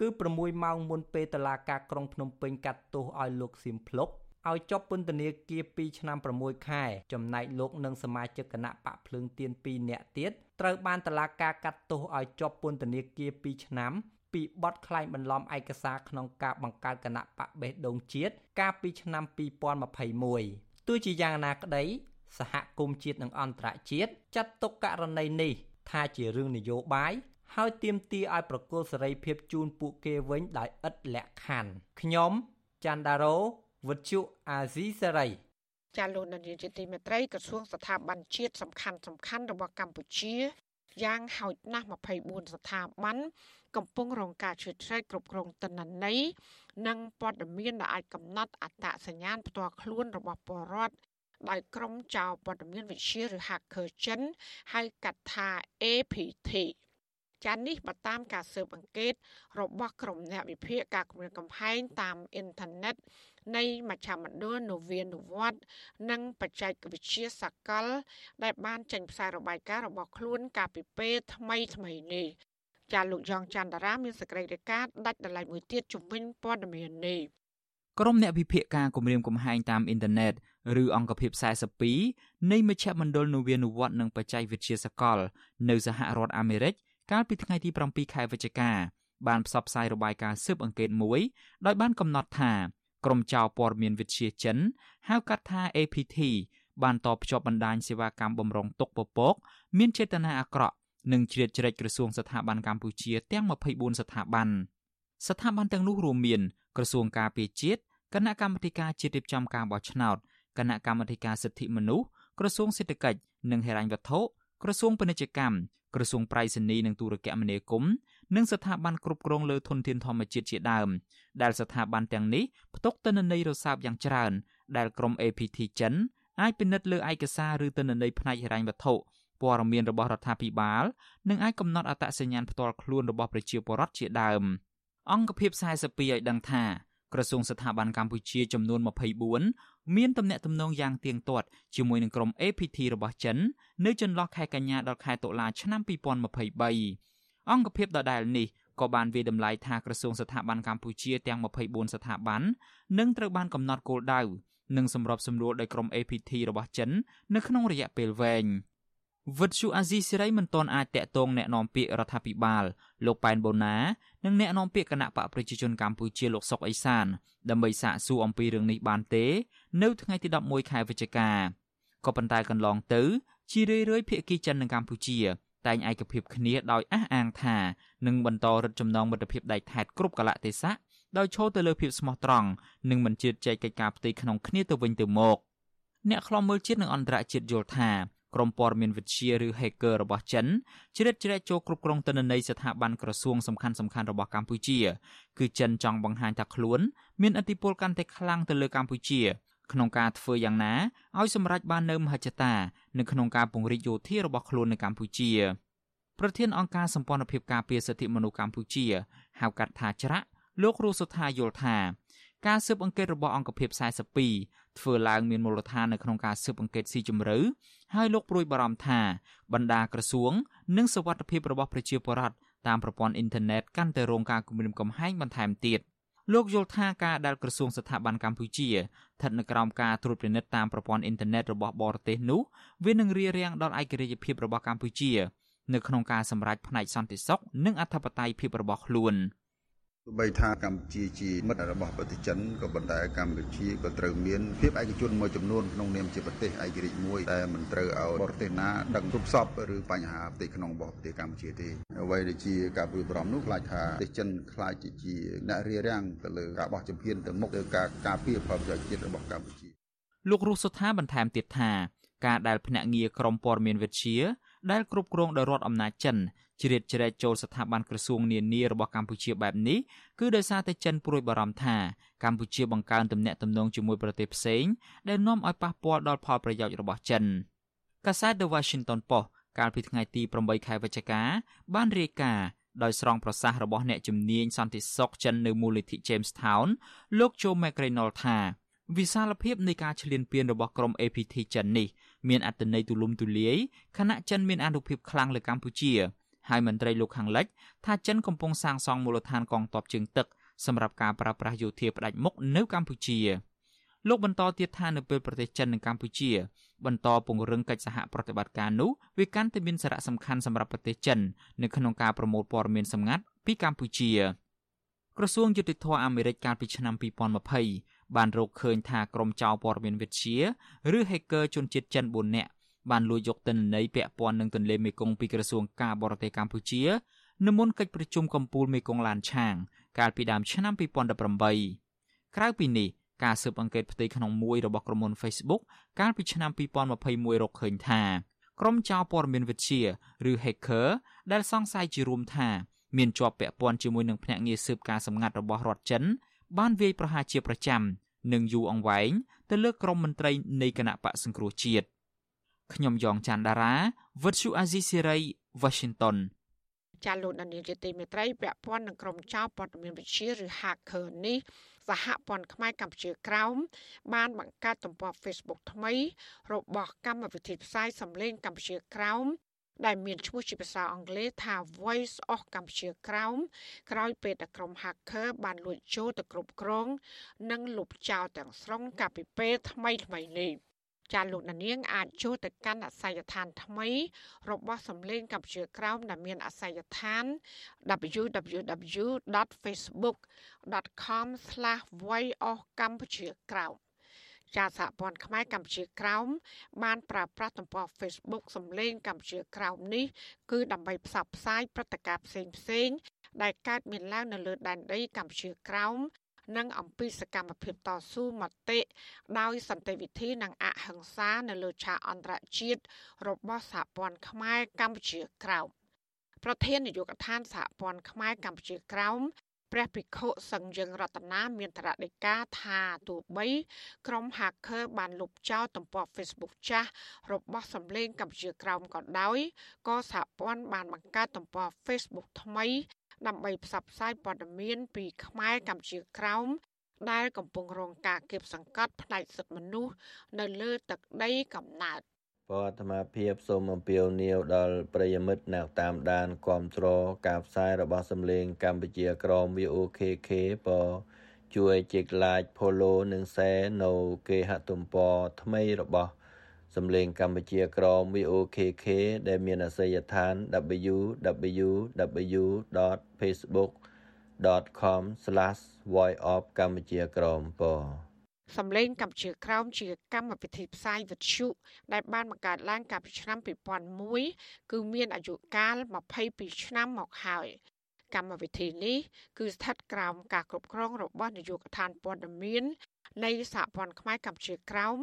គឺ6ម៉ោងមុនពេលតឡាការក្រុងភ្នំពេញកាត់ទោសឲ្យលោកសៀមភ្លុកឲ្យជាប់ពន្ធនាគារ2ឆ្នាំ6ខែ ចំណែកលោកនិងសមាជិកគណៈបកភ្លើងទៀន2នាក់ទៀតត្រូវបានតឡាការកាត់ទោសឲ្យជាប់ពន្ធនាគារ2ឆ្នាំពីបទក្លែងបន្លំឯកសារក្នុងការបង្កើតគណៈបកបេះដូងជាតិកាលពីឆ្នាំ2021ទោះជាយ៉ាងណាក្តី សហគមន៍ជាតិនិងអន្តរជាតិចាត់ទុកករណីនេះថាជារឿងនយោបាយហើយទាមទារឲ្យប្រគល់សេរីភាពជូនពួកគេវិញដោយឥតលក្ខខណ្ឌខ្ញុំច័ន្ទដារោវុទ្ធុអាស៊ីសេរីចាលោកនាយកជាទីមេត្រីក្រសួងស្ថាប័នជាតិសំខាន់សំខាន់របស់កម្ពុជាយ៉ាងហោចណាស់24ស្ថាប័នកំពុងរងការជ្រៀតជ្រែកគ្រប់គ្រងទិន្នន័យនិងព័ត៌មានដែលអាចកំណត់អត្តសញ្ញាណផ្ទាល់ខ្លួនរបស់ពលរដ្ឋ ដោយក្រុមចៅព័ត៌មានវិទ្យាឬ hacker ចិនហៅកាត់ថា APT ចាននេះបើតាមការស៊ើបអង្កេត របស់ក្រុមអ្នកវិភាគការគម្រាមកំហែងតាមអ៊ីនធឺណិតនៃមជ្ឈមណ្ឌលនវានុវត្តនិងបច្ចេកវិទ្យាសកល ដែលបានចេញផ្សាយរបាយការណ៍របស់ខ្លួនកាលពីពេលថ្មីថ្មីនេះចាលោកយ៉ងច័ន្ទរាមានសេចក្តីរាយការណ៍ដាច់ដライមួយទៀតជំវិញព័ត៌មាននេះក្រុមអ្នកវិភាគការគម្រាមកំហែងតាមអ៊ីនធឺណិត ឬអង្គភាព42នៃមជ្ឈមណ្ឌលនវានុវត្តនិងបច្ចេកវិទ្យាសកល នៅសហរដ្ឋអាមេរិកកាលពីថ្ងៃទី7ខែវិច្ឆិកាបានផ្សព្វផ្សាយរបាយការណ៍ស៊ើបអង្កេតមួយដោយបានកំណត់ថាក្រុមចៅព័ត៌មានវិទ្យាចិនហៅកាត់ថា APT បានតបភ្ជាប់បណ្ដាញសេវាកម្មបំរុងទុកពពក មានចេតនាអាក្រក់និងជ្រៀតជ្រែកក្រសួងស្ថាប័នកម្ពុជាទាំង24ស្ថាប័នស្ថាប័នទាំងនោះរួមមានក្រសួងការពារជាតិគណៈកម្មាធិការជាតិរៀបចំការបោះឆ្នោត គណៈកម្មាធិការសិទ្ធិមនុស្សក្រសួងសេដ្ឋកិច្ចនិងហិរញ្ញវត្ថុក្រសួងពាណិជ្ជកម្មក្រសួងប្រៃសណីនិងទូរគមនាគមន៍និងស្ថាប័នគ្រប់គ្រងលើធនធានធម្មជាតិជាដើមដែលស្ថាប័នទាំងនេះផ្ទុកទិន្នន័យរសើបយ៉ាងច្រើន ដែលក្រុម APT ចិនអាចពិនិត្យលើឯកសារឬទិន្នន័យផ្នែកហិរញ្ញវត្ថុព័ត៌មានរបស់រដ្ឋាភិបាលនិងអាចកំណត់អត្តសញ្ញាណផ្ទាល់ខ្លួនរបស់ប្រជាពលរដ្ឋជាដើមអង្គភាព42ឲ្យដឹងថា ក្រសួងស្ថាប័នកម្ពុជាចំនួន24មានទំនាក់ទំនងយ៉ាងទៀងទាត់ជាមួយនឹងក្រុម APT របស់ចិននៅចន្លោះខែកញ្ញាដល់ខែតុលាឆ្នាំ2023អង្គភាពដដែលនេះក៏បានវាតម្លៃថាក្រសួងស្ថាប័នកម្ពុជាទាំង24ស្ថាប័ននឹងត្រូវបានកំណត់គោលដៅនិងសម្របសម្រួលដោយក្រុម APT របស់ចិននៅក្នុងរយៈពេលវែង វិទ្យុអាស៊ីសេរីមិនទាន់អាចតាក់ទងแนะនាំពាក្យរដ្ឋាភិបាលលោកប៉ែនបូណានិងแนะនាំពាក្យគណៈបកប្រជាជនកម្ពុជាលោកសុកអេសានដើម្បីសាកសួរអំពីរឿងនេះបានទេ នៅថ្ងៃទី11ខែវិច្ឆិកាក៏ប៉ុន្តែកន្លងទៅជារឿយៗភាគីចិននិងកម្ពុជាតែងឯកភាពគ្នាដោយអះអាងថានឹងបន្តរឹតចំណងមិត្តភាពដៃថែតគ្រប់កលៈទេសៈដោយឈរទៅលើភាពស្មោះត្រង់និងមិនជឿចែកកិច្ចការផ្ទៃក្នុងគ្នាទៅវិញទៅមកអ្នកខ្លំមើលជាតិនិងអន្តរជាតិយល់ថា ក្រុមព័ត៌មានវិទ្យាឬ hacker របស់ចិនជ្រៀតជ្រែកចូលគ្រប់គ្រងទិន្នន័យស្ថាប័នក្រសួងសំខាន់ៗរបស់កម្ពុជា គឺចិនចង់បង្ហាញថាខ្លួនមានឥទ្ធិពលកាន់តែខ្លាំងទៅលើកម្ពុជាក្នុងការធ្វើយ៉ាងណាឲ្យសម្រេចបាននូវមហិច្ឆតានៅក្នុងការពង្រីកយោធារបស់ខ្លួននៅកម្ពុជាប្រធានអង្គការសម្ព័ន្ធភាពការពារសិទ្ធិមនុស្សកម្ពុជាហៅកាត់ថាច្រាក់លោករស់សុថាយល់ថា ការស៊ើបអង្កេតរបស់អង្គភាព42ធ្វើឡើងមានមូលដ្ឋាននៅក្នុងការស៊ើបអង្កេតស៊ីជម្រៅហើយលោកព្រួយបារម្ភថាបណ្ដាក្រសួង និងសវត្ថិភាពរបស់ប្រជាពលរដ្ឋតាមប្រព័ន្ធអ៊ីនធឺណិតកាន់តែរងការគំរាមកំហែងបន្ថែមទៀតលោកយល់ថាការដែលក្រសួងស្ថាប័នកម្ពុជាស្ថិតនៅក្រោមការត្រួតពិនិត្យតាមប្រព័ន្ធអ៊ីនធឺណិតរបស់បរទេសនោះវានឹងរារាំងដល់ឯករាជ្យភាពរបស់កម្ពុជា នៅក្នុងការសម្រេចផ្នែកសន្តិសុខនិងអធិបតេយ្យភាពរបស់ខ្លួន។ ទោះបីថាកម្ពុជាជាមិត្តរបស់ប្រទេសចិនក៏ប៉ុន្តែកម្ពុជាក៏ត្រូវមានភាពឯកជនមួយចំនួនក្នុងនាមជាប្រទេសឯករាជ្យមួយដែលមិនត្រូវឲ្យបរទេសណាដឹងគ្រប់សពឬបញ្ហាផ្ទៃក្នុងរបស់ប្រទេសកម្ពុជាទេអ្វីដែលជាការព្រួយបារម្ភនោះខ្លាចថាប្រទេសចិនខ្លាចជាអ្នករារាំងទៅលើការបោះជំហានទៅមុខទៅការការពារផលប្រយោជន៍ជាតិរបស់កម្ពុជាលោករស់សុថាបន្ថែមទៀតថាការដែលភ្នាក់ងារក្រមព័ត៌មានវិទ្យាដែលគ្រប់គ្រងដោយរដ្ឋអំណាចចិន ជ្រៀតជ្រែកចូលស្ថាប័នក្រសួងនានារបស់កម្ពុជាបែបនេះគឺដោយសារតែចិនព្រួយបារម្ភថាកម្ពុជាបង្កើនទំនាក់ទំនងជាមួយប្រទេសផ្សេងដែលនាំឲ្យប៉ះពាល់ដល់ផលប្រយោជន៍របស់ចិនកាសែត The Washington Post កាលពីថ្ងៃទី8ខែវិច្ឆិកាបានរាយការណ៍ដោយស្រង់ប្រសាសន៍របស់អ្នកជំនាញសន្តិសុខចិននៅមូលនិធិ Jamestown លោក Joe McReynolds ថាវិសាលភាពនៃការឈ្លានពានរបស់ក្រុម APT ចិននេះមានអត្ថន័យទូលំទូលាយខណៈចិនមានអានុភាពខ្លាំងលើកម្ពុជា ហើយមន្ត្រីលោកខាងលិចថាចិនកំពុងសាងសង់មូលដ្ឋានកងទ័ពជើងទឹកសម្រាប់ការប្រើប្រាស់យោធាផ្ដាច់មុខនៅកម្ពុជាលោកបន្តទៀតថានៅពេលប្រទេសចិននិងកម្ពុជា បន្តពង្រឹងកិច្ចសហប្រតិបត្តិការនោះវាកាន់តែមានសារៈសំខាន់សម្រាប់ប្រទេសចិននៅក្នុងការប្រមូលព័ត៌មានសម្ងាត់ពីកម្ពុជាក្រសួងយុតិធធអាមេរិកកាលពីឆ្នាំ2020បានរកឃើញថាក្រុមចៅព័ត៌មានវិទ្យាឬ hacker ជនជាតិចិន4នាក់ បានលួចយកទិន្នន័យពាក់ព័ន្ធនឹងទន្លេមេគង្គពីក្រសួងការបរទេសកម្ពុជានៅមុនកិច្ចប្រជុំកំពូលមេគង្គឡានឆាង កាលពីដើមឆ្នាំ2018ក្រៅពីនេះការស៊ើបអង្កេតផ្ទៃក្នុងមួយរបស់ក្រុមហ៊ុន Facebook កាលពីឆ្នាំ2021រកឃើញថាក្រុមចៅព័ត៌មានវិទ្យាឬ hacker ដែលសង្ស័យជារួមថាមានជាប់ពាក់ព័ន្ធជាមួយនឹងភ្នាក់ងារស៊ើបការសម្ងាត់របស់រដ្ឋចិន បានវាយប្រហារជាប្រចាំនិងយូរអង្វែងទៅលើក្រុមមន្ត្រីនៃគណៈបកសង្គ្រោះជាតិ ខ្ញុំយ៉ងច័ន្ទដារាវិទ្យុអាស៊ីសេរី Washington ចាលោកដានីលជាទីមេត្រីពាក់ព័ន្ធនឹងក្រុមចៅព័ត៌មានវិទ្យាឬ hacker នេះសហព័ន្ធខ្មែរកម្ពុជាក្រោមបានបង្កើតទំព័រ Facebook ថ្មី របស់កម្មវិធីផ្សាយសម្លេងកម្ពុជាក្រោមដែលមានឈ្មោះជាភាសាអង់គ្លេសថា Voice of កម្ពុជាក្រោមក្រោយពេលដែលក្រុម hacker បានលួចចូលទៅគ្រប់គ្រង និងលុបចោលទាំងស្រុងកាលពីពេលថ្មីថ្មីនេះ ចាលោកនាងអាចចូលទៅកាន់អាសយដ្ឋានថ្មី របស់សម្លេងកម្ពុជាក្រោមដែលមានអាសយដ្ឋាន www.facebook.com/voiceof កម្ពុជាក្រោមចាសហព័ន្ធខ្មែរកម្ពុជាក្រោមបានប្រើប្រាស់ទំព័រ Facebook សម្លេងកម្ពុជាក្រោមនេះគឺដើម្បីផ្សព្វផ្សាយព្រឹត្តិការណ៍ផ្សេងៗដែលកើតមានឡើងនៅលើដែនដីកម្ពុជាក្រោម និងអំពីសកម្មភាពតស៊ូមតិដោយសន្តិវិធីនិងអហិង្សានៅលើឆាកអន្តរជាតិរបស់សហព័ន្ធខ្មែរកម្ពុជាក្រោមប្រធាននាយកដ្ឋានសហព័ន្ធខ្មែរកម្ពុជាក្រោមព្រះភិក្ខុសង្ឃយើងរតនាមានត្រាដីកាថាទោះបីក្រុម hacker បានលុបចោលទំព័រ Facebook ចាស់របស់សម្លេងកម្ពុជាក្រោមក៏ដោយក៏សហព័ន្ធបានបង្កើតទំព័រ Facebook ថ្មី ដើម្បីផ្សព្វផ្សាយព័ត៌មានពីខ្មែរកម្ពុជាក្រោមដែលកំពុងរងការគៀបសង្កត់ផ្នែកសិទ្ធិមនុស្សនៅលើទឹកដីកំណើតបអាត្មាភាពសូមអំពាវនាវដល់ប្រិយមិត្តអ្នកតាមដានគ្រប់គ្រងការផ្សាយរបស់សំឡេងកម្ពុជាក្រម VOKK បជួយចែក like follow និង share នៅគេហទំព័រថ្មីរបស់ សំឡេងកម្ពុជាក្រម VOKK ដែលមានអាសយដ្ឋាន www.facebook.com/voiceof កម្ពុជាក្រមពសំឡេងកម្ពុជាក្រោមជាកម្មវិធីផ្សាយវិទ្យុដែលបានបង្កើតឡើងកាលពីឆ្នាំ2001គឺមានអាយុកាល22ឆ្នាំមកហើយកម្មវិធីនេះគឺស្ថិតក្រោមការគ្រប់គ្រងរបស់នាយកដ្ឋានព័ត៌មាន នៃសហព័ន្ធខ្មែរកម្ពុជាក្រោម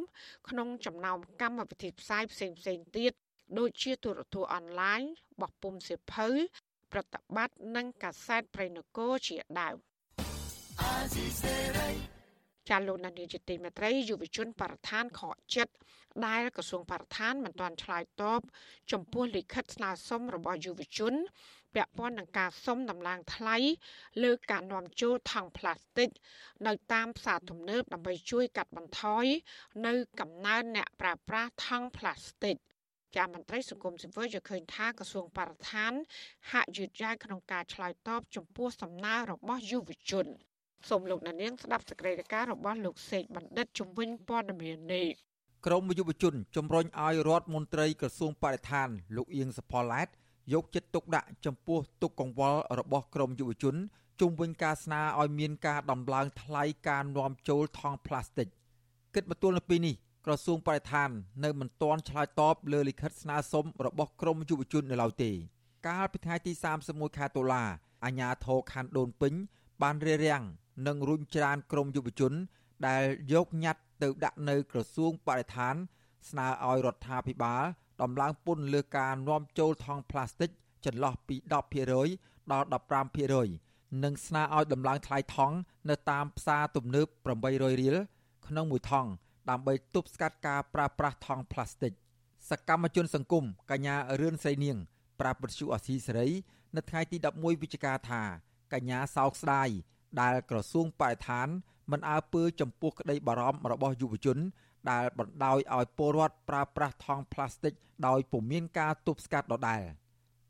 ក្នុងចំណោមកម្មវិធីផ្សាយផ្សេងផ្សេងទៀតដូចជាទូរទស្សន៍អនឡាញបោះពុំសិភៅប្រតិបត្តិនិងកាសែតប្រៃនគរជាដើមចាលោកនានីជាទីមេត្រីយុវជនបរិស្ថានខកចិត្តដែលក្រសួងបរិស្ថានមិនទាន់ឆ្លើយតបចំពោះលិខិតស្នើសុំរបស់យុវជន ពាក់ព័ន្ធនឹងការសុំដំឡើងថ្លៃលើការនាំចូលថង់ប្លាស្ទិកនៅតាមផ្សារទំនើបដើម្បីជួយកាត់បន្ថយនៅកំណើនអ្នកប្រើប្រាស់ថង់ប្លាស្ទិកជាមន្ត្រីសង្គមស៊ីវិលយល់ឃើញថាក្រសួងបរិស្ថាន ហាក់យឺតយ៉ាវក្នុងការឆ្លើយតបចំពោះសំណើរបស់យុវជនសូមលោកអ្នកនាងស្ដាប់សេចក្តីរាយការណ៍របស់លោកសេកបណ្ឌិតជំនាញព័ត៌មាននេះក្រមយុវជនជំរុញឲ្យរដ្ឋមន្ត្រីក្រសួងបរិស្ថានលោកអៀងសផល្លែត យកចិត្តទុកដាក់ចំពោះទុកកង្វល់របស់ក្រមយុវជនជុំវិញការស្នើឲ្យមានការដំឡើងថ្លៃការនាំចូលថង់ប្លាស្ទិកគិតមកទល់នៅពេលនេះក្រសួងបរិស្ថាននៅមិនទាន់ឆ្លើយតបលើលិខិតស្នើសុំរបស់ក្រមយុវជននៅឡើយទេ កាលពីថ្ងៃទី31ខែតុលាអាជ្ញាធរខណ្ឌដូនពេញ បានរារាំងនិងរុញច្រានក្រមយុវជន ដែលយកញត្តិទៅដាក់នៅក្រសួងបរិស្ថាន ស្នើឲ្យរដ្ឋាភិបាល ដំឡើងពន្ធលើការនាំចូលថង់ប្លាស្ទិកចន្លោះពី10%ដល់15%និងស្នើឲ្យដំឡើងថ្លៃថង់នៅតាមផ្សារទំនើប800រៀលក្នុងមួយថង់ដើម្បីទប់ស្កាត់ការប្រើប្រាស់ថង់ប្លាស្ទិកសកម្មជនសង្គមកញ្ញារឿនស្រីនាង ប្រាប់វិទ្យុអស៊ីសេរី នៅថ្ងៃទី11វិច្ឆិកាថាកញ្ញាសោកស្ដាយដែលក្រសួងបរិស្ថានមិនអើពើចំពោះក្តីបារម្ភរបស់យុវជន ដែលបណ្ដោយឲ្យពលរដ្ឋប្រើប្រាស់ថង់ប្លាស្ទិកដោយពុំមានការទប់ស្កាត់ដដែល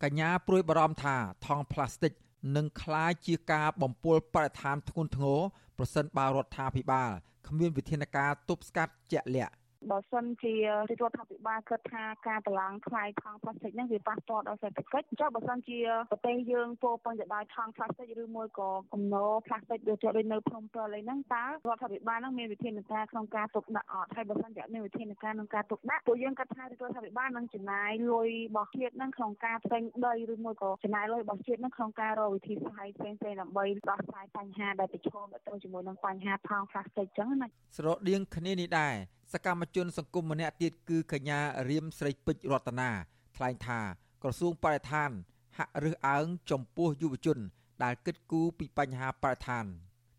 កញ្ញាព្រួយបារម្ភថាថង់ប្លាស្ទិកនឹងក្លាយជាការបំពុលបរិស្ថានធ្ងន់ធ្ងរប្រសិនបើរដ្ឋាភិបាលគ្មានវិធានការទប់ស្កាត់ជាក់លាក់ បើសិនជារដ្ឋាភិបាលគិតថាការតឡើងថ្លៃថង់ប្លាស្ទិកហ្នឹងវាប៉ះពាល់ដល់សេដ្ឋកិច្ចអញ្ចឹងបើសិនជាប្រទេសយើងពោពេញទៅដោយថង់ប្លាស្ទិកឬមួយក៏គំនរប្លាស្ទិកដូចជាដូចនៅភ្នំពេញអីហ្នឹងតើរដ្ឋាភិបាលហ្នឹងមានវិធានការក្នុងការទប់ដាក់អត់ហើយបើសិនជាមានវិធានការក្នុងការទប់ដាក់ពួកយើងគិតថារដ្ឋាភិបាលនឹងចំណាយលុយរបស់ជាតិហ្នឹងក្នុងការផ្សេងដីឬមួយក៏ចំណាយលុយរបស់ជាតិហ្នឹងក្នុងការរកវិធីសាស្ត្រផ្សេងៗដើម្បីដោះស្រាយបញ្ហាដែលប្រឈមទៅជាមួយនឹងបញ្ហាថង់ប្លាស្ទិកអញ្ចឹងណាស្រដៀងគ្នានេះដែរ សកម្មជនសង្គមម្នាក់ទៀតគឺកញ្ញារៀមស្រីពេជ្ររតនាថ្លែងថាក្រសួងបរិស្ថាន ហាក់រើសអើងចំពោះយុវជន ដែលគិតគូរពីបញ្ហាបរិស្ថាន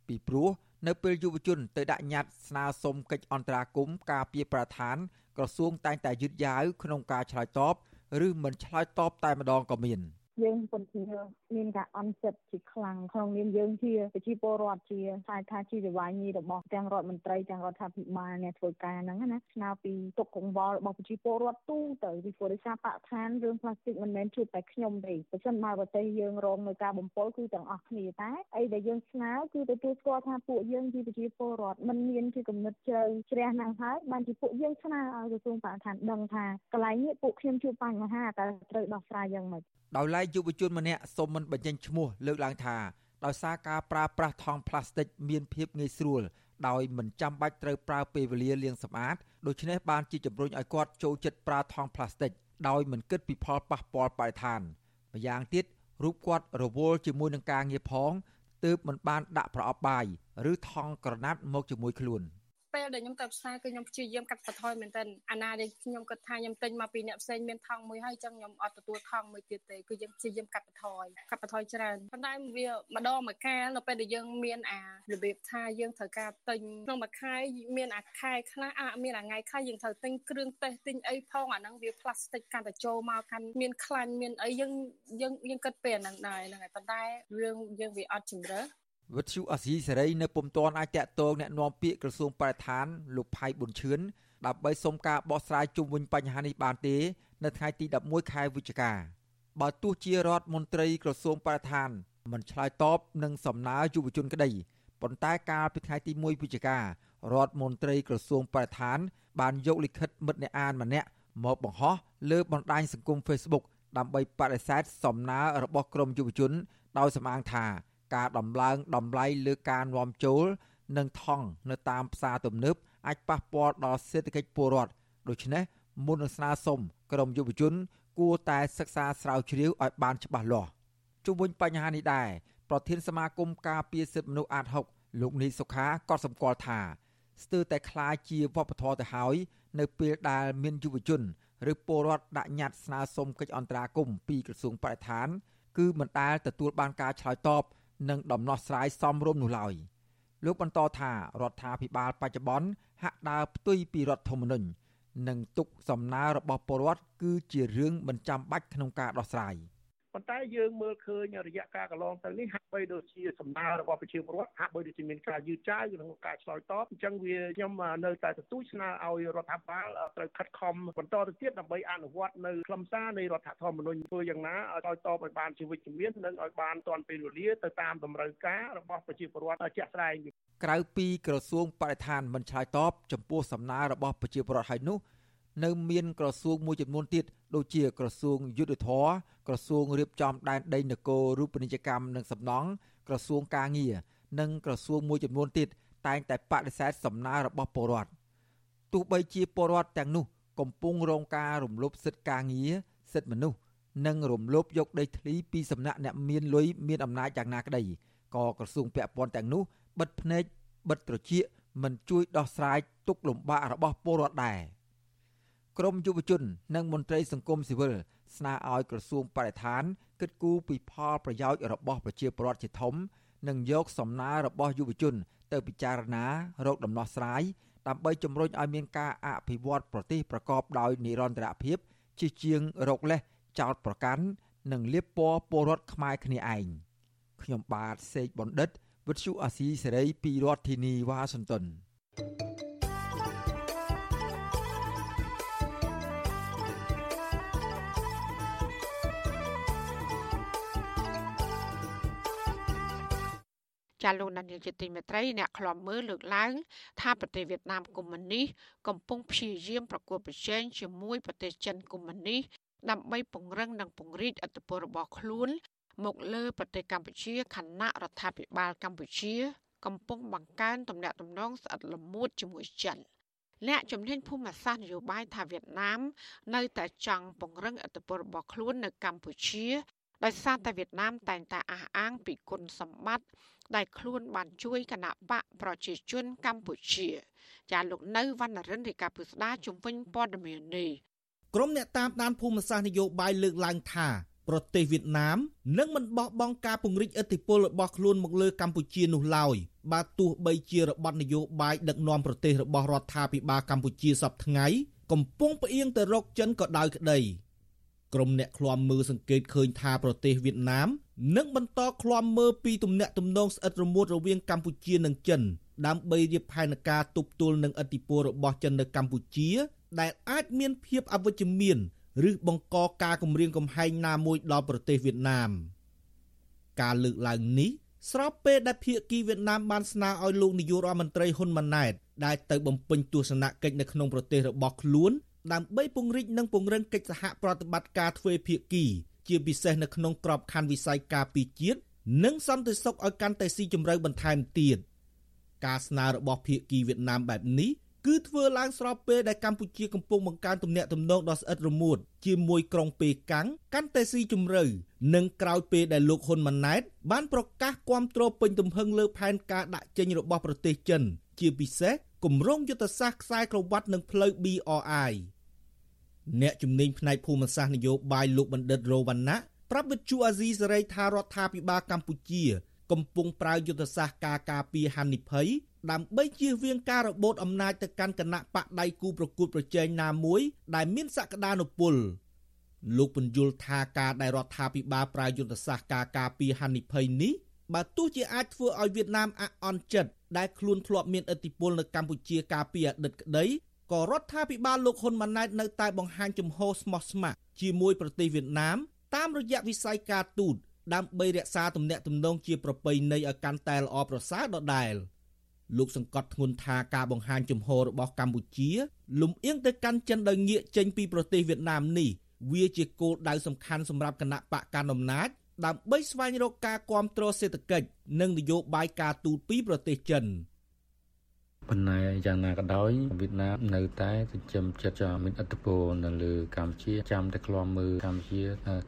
ពីព្រោះនៅពេលយុវជនទៅដាក់ញត្តិស្នើសុំកិច្ចអន្តរាគមន៍ការពារបរិស្ថាន ក្រសួងតែងតែយឺតយ៉ាវក្នុងការឆ្លើយតបឬមិនឆ្លើយតបតែម្ដងក៏មាន។ យើងពុនជាមានការអន់ចិត្តជាខ្លាំងក្នុងនាមយើងជាប្រជាពលរដ្ឋជាខ្លាចថាជីវវាញីរបស់ទាំងរដ្ឋមន្ត្រីទាំងរដ្ឋាភិបាលអ្នកធ្វើការហ្នឹងណាស្នើពីទុកកង្វល់របស់ប្រជាពលរដ្ឋទូទៅពីព្រោះដោយសារបរិស្ថានរឿងផ្លាស្ទិកមិនមែនជួបតែខ្ញុំទេបើមិនមកប្រទេសយើងរងនៅការបំពុលគឺទាំងអស់គ្នាតែអីដែលយើងស្នើគឺទទួលស្គាល់ថាពួកយើងជាប្រជាពលរដ្ឋមិនមានជាគំនិតជ្រៅជ្រះណាស់ហើយបានជាពួកយើងស្នើឲ្យក្រសួងបរិស្ថានដឹងថាកន្លែងនេះពួកខ្ញុំជួបបញ្ហាតែត្រូវដោះស្រាយយ៉ាងម៉េចដោយឡែកយុវជនម្នាក់សូមមិនបញ្ចេញឈ្មោះលើកឡើងថាដោយសារការប្រើប្រាស់ថង់ប្លាស្ទិកមានភាពងាយស្រួលដោយមិនចាំបាច់ត្រូវប្រើពេលវេលាលាងសម្អាតដូច្នេះបានជាជំរុញឲ្យគាត់ចូលចិត្តប្រើថង់ប្លាស្ទិកដោយមិនគិតពីផលប៉ះពាល់បរិស្ថានម្យ៉ាងទៀតរូបគាត់រវល់ជាមួយនឹងការងារផងទើបមិនបានដាក់ប្រអប់បាយឬថង់ក្រណាត់មកជាមួយខ្លួន។ ពេលដែលខ្ញុំទៅផ្សារគឺខ្ញុំព្យាយាមកាត់បន្ថយមែនទែនអាណាដែលខ្ញុំគិតថាខ្ញុំទិញមកពីអ្នកផ្សេងមានថង់មួយហើយអញ្ចឹងខ្ញុំអត់ទទួលថង់មួយទៀតទេគឺយើងព្យាយាមកាត់បន្ថយកាត់បន្ថយច្រើនប៉ុន្តែវាម្ដងមួយកាលនៅពេលដែលយើងមានអារបៀបថាយើងត្រូវការទិញក្នុងមួយខែមានអាខែខ្លះអាមានអាថ្ងៃខ្លះយើងត្រូវទិញគ្រឿងទេសទិញអីផងអាហ្នឹងវាផ្លាស្ទិកកាន់តែចូលមកកាន់មានខ្លាញ់មានអីយើងយើងយើងគិតពេលអាហ្នឹងដែរហ្នឹងហើយប៉ុន្តែរឿងយើងវាអត់ជំរឿ វិទ្យុអាស៊ីសេរីនៅពុំទាន់អាចតាក់ទងแนะនាំពាក្យក្រសួងបរិស្ថានលោកផៃប៊ុនឈឿនដើម្បីសុំការបោះស្រាយជុំវិញបញ្ហានេះបានទេ នៅថ្ងៃទី11ខែវិច្ឆិកាបើទោះជារដ្ឋមន្ត្រីក្រសួងបរិស្ថានមិនឆ្លើយតបនឹងសំណើយុវជនក្តីប៉ុន្តែកាលពីថ្ងៃទី1វិច្ឆិការដ្ឋមន្ត្រីក្រសួងបរិស្ថាន បានយកលិខិតមិត្តអ្នកអានម្នាក់មកបង្ហោះលើបណ្ដាញសង្គម Facebook ដើម្បីបដិសេធសំណើរបស់ក្រមយុវជនដោយសម្អាងថា ការដំឡើងតម្លៃលើការនាំចូលនិងថង់នៅតាមផ្សារទំនើបអាចប៉ះពាល់ដល់សេដ្ឋកិច្ចពលរដ្ឋដូច្នេះមុននឹងស្នើសុំក្រមយុវជន គួរតែសិក្សាស្រាវជ្រាវឲ្យបានច្បាស់លាស់ជុំវិញបញ្ហានេះដែរប្រធានសមាគមការពារសិទ្ធិមនុស្សអាត6លោកនីសុខាក៏សម្គាល់ថាស្ទើរតែคล้ายជាវប្បធម៌ទៅហើយនៅពេលដែលមានយុវជនឬពលរដ្ឋដាក់ញត្តិស្នើសុំកិច្ចអន្តរាគមន៍ពីក្រសួងបរិស្ថាន គឺមិនដែលទទួលបានការឆ្លើយតប និងដំណោះស្រាយសមរម្យនោះឡើយលោកបន្តថារដ្ឋាភិបាលបច្ចុប្បន្នហាក់ដើរផ្ទុយពីរដ្ឋធម្មនុញ្ញនិងទុកសំណើរបស់ពលរដ្ឋគឺជារឿងមិនចាំបាច់ក្នុងការដោះស្រាយ។ ប៉ុន្តែយើងមើលឃើញរយៈកាលកន្លងទៅនេះហាក់បីដូចជាសំណើរបស់ប្រជាពលរដ្ឋហាក់បីដូចជាមានការយឺតចាវក្នុងការឆ្លើយតបអញ្ចឹងវាខ្ញុំនៅតែទទូចស្នើឲ្យរដ្ឋាភិបាលត្រូវខិតខំបន្តទៅទៀតដើម្បីអនុវត្តនៅខ្លឹមសារនៃរដ្ឋធម្មនុញ្ញធ្វើយ៉ាងណាឲ្យឆ្លើយតបឲ្យបានជាវិជ្ជមាននិងឲ្យបានទាន់ពេលវេលាទៅតាមតម្រូវការរបស់ប្រជាពលរដ្ឋជាក់ស្ដែងក្រៅពីក្រសួងបរិស្ថានមិនឆ្លើយតបចំពោះសំណើរបស់ប្រជាពលរដ្ឋហើយនោះ នៅមានក្រសួងមួយចំនួនទៀតដូចជាក្រសួងយុទ្ធភ័ពក្រសួងរៀបចំដែនដីនគររូបនីយកម្មនិងសំណង់ក្រសួងកាងារនិងក្រសួងមួយចំនួនទៀតតែងតែបដិសេធសំណើរបស់ពលរដ្ឋទោះបីជាពលរដ្ឋទាំងនោះកំពុងរងការរំលោភសិទ្ធិកាងារសិទ្ធិមនុស្សនិងរំលោភយកដីធ្លីពីសំណាក់អ្នកមានលុយមានអំណាចយ៉ាងណាក្តីក៏ក្រសួងពាក់ព័ន្ធទាំងនោះបិទភ្នែកបិទត្រចៀកមិនជួយដោះស្រាយទុក្ខលំបាករបស់ពលរដ្ឋដែរ។ ក្រមយុវជន និងមន្ត្រីសង្គមស៊ីវិលស្នើឲ្យក្រសួងបរិស្ថានគិតគូរពីផលប្រយោជន៍របស់ប្រជាពលរដ្ឋជាធំ និងយកសំណើរបស់យុវជន ទៅពិចារណារកដំណោះស្រាយដើម្បីជំរុញឲ្យមានការអភិវឌ្ឍប្រទេសប្រកបដោយនិរន្តរភាពជាជាងរកលេសចោតប្រកាន់និងលៀបពណ៌ពលរដ្ឋខ្មែរគ្នាឯងខ្ញុំបាទសេកបណ្ឌិត វិទ្យុអាស៊ីសេរីពីរដ្ឋធានីវ៉ាស៊ីនតោន ចាលោកដានីលជាទីមេត្រីអ្នកខ្លំមើលលើកឡើងថាប្រទេសវៀតណាមកុម្មុយនីសកំពុងព្យាយាមប្រកួតប្រជែងជាមួយប្រទេសចិនកុម្មុយនីសដើម្បីពង្រឹងនិងពង្រីកអធិបតេយ្យរបស់ខ្លួន មកលើប្រទេសកម្ពុជាខណៈរដ្ឋាភិបាលកម្ពុជា កំពុងបង្កើនទំនាក់ទំនងស្អិតល្មួតជាមួយចិនអ្នកជំនាញភូមិសាស្ត្រនយោបាយថាវៀតណាមនៅតែចង់ពង្រឹងអធិបតេយ្យរបស់ខ្លួននៅកម្ពុជា ដោយសារតែវៀតណាមតែងតែអះអាងពីគុណសម្បត្តិដែលខ្លួនបានជួយគណៈបកប្រជាជនកម្ពុជា ចាលោកនៅវណ្ណរិនរាជការពុស្ដាជំវិញព័ត៌មាននេះក្រុមអ្នកតាមដានភូមិសាស្ត្រនយោបាយលើកឡើងថាប្រទេសវៀតណាមនឹងមិនបោះបង់ការពង្រីកឥទ្ធិពលរបស់ខ្លួនមកលើកម្ពុជានោះឡើយបើទោះបីជារបបនយោបាយដឹកនាំប្រទេសរបស់រដ្ឋាភិបាលកម្ពុជាសពថ្ងៃ កំពុងផ្អៀងទៅរកចិនក៏ដោយក្តី ក្រុមអ្នកឃ្លាំមើលសង្កេតឃើញថាប្រទេសវៀតណាមនឹងបន្តឃ្លាំមើលពីទំនាក់ទំនងស្អិតរមួតរវាងកម្ពុជានិងចិនដើម្បីរៀបផែនការទប់ទល់នឹងឥទ្ធិពលរបស់ចិននៅកម្ពុជា ដែលអាចមានភាពអវិជ្ជមានឬបង្កការគំរាមកំហែងណាមួយដល់ប្រទេសវៀតណាមការលើកឡើងនេះស្របពេលដែលភាគីវៀតណាមបានស្នើឲ្យលោកនាយករដ្ឋមន្ត្រីហ៊ុនម៉ាណែតដែលទៅបំពេញទស្សនកិច្ចនៅក្នុងប្រទេសរបស់ខ្លួន ដើម្បីពង្រីកនិងពង្រឹងកិច្ចសហប្រតិបត្តិការទ្វេភាគី ជាពិសេសនៅក្នុងក្របខ័ណ្ឌវិស័យការពីជាតិនិងសន្តិសុខឲ្យកាន់តែស៊ីជម្រៅបន្ថែមទៀតការស្នើរបស់ភាគីវៀតណាមបែបនេះគឺធ្វើឡើងស្របពេលដែលកម្ពុជាកំពុងបង្កើនទំនាក់ទំនងដ៏ស្អិតរមួតជាមួយក្រុងប៉េកាំងកាន់តែស៊ីជម្រៅនិងក្រោយពេលដែលលោកហ៊ុនម៉ាណែត បានប្រកាសគាំទ្រពេញទំហឹងលើផែនការដាក់ចេញរបស់ប្រទេសចិន ជាពិសេស គម្រោងយុទ្ធសាស្ត្រខ្សែក្រវ៉ាត់និងផ្លូវ BRI អ្នកជំនាញផ្នែកភូមិសាស្ត្រនយោបាយលោកបណ្ឌិតរោវណ្ណៈប្រាប់វិទ្យុអាស៊ីសេរីថារដ្ឋាភិបាលកម្ពុជា កំពុងប្រើយុទ្ធសាស្ត្រការការពារហានិភ័យដើម្បីជៀសវាងការរបូតអំណាចទៅកាន់គណៈបកដៃគូប្រកួតប្រជែងណាមួយ ដែលមានសក្តានុពលលោកពន្យល់ថាការដែលរដ្ឋាភិបាលប្រើយុទ្ធសាស្ត្រការការពារហានិភ័យនេះបើទោះជាអាចធ្វើឲ្យវៀតណាមអាក់អន់ចិត្ត ដែលខ្លួនធ្លាប់មានឥទ្ធិពលនៅកម្ពុជាកាលពីអតីតក្តីក៏រដ្ឋាភិបាលលោកហ៊ុនម៉ាណែតនៅតែបង្ហាញជំហរស្មោះស្ម័គ្រជាមួយប្រទេសវៀតណាមតាមរយៈវិស័យការទូតដើម្បីរក្សាទំនាក់ទំនងជាប្រពៃណីឲ្យកាន់តែល្អប្រសើរដដែលលោកសង្កត់ធ្ងន់ថាការបង្ហាញជំហររបស់កម្ពុជា លំអៀងទៅកាន់ចិនដោយងាកចេញពីប្រទេសវៀតណាមនេះវាជាគោលដៅសំខាន់សម្រាប់គណៈបកកណ្ដាលអំណាច ដើម្បីស្វែងរកការគ្រប់គ្រងសេដ្ឋកិច្ចនិងនយោបាយការទូតពីប្រទេសចិន។ ប៉ុន្តែយ៉ាងណាក៏ដោយវៀតណាមនៅតែចិញ្ចឹមចិត្តចមានឥទ្ធិពលនៅលើកម្ពុជាចាំតែក្លំមើលកម្ពុជា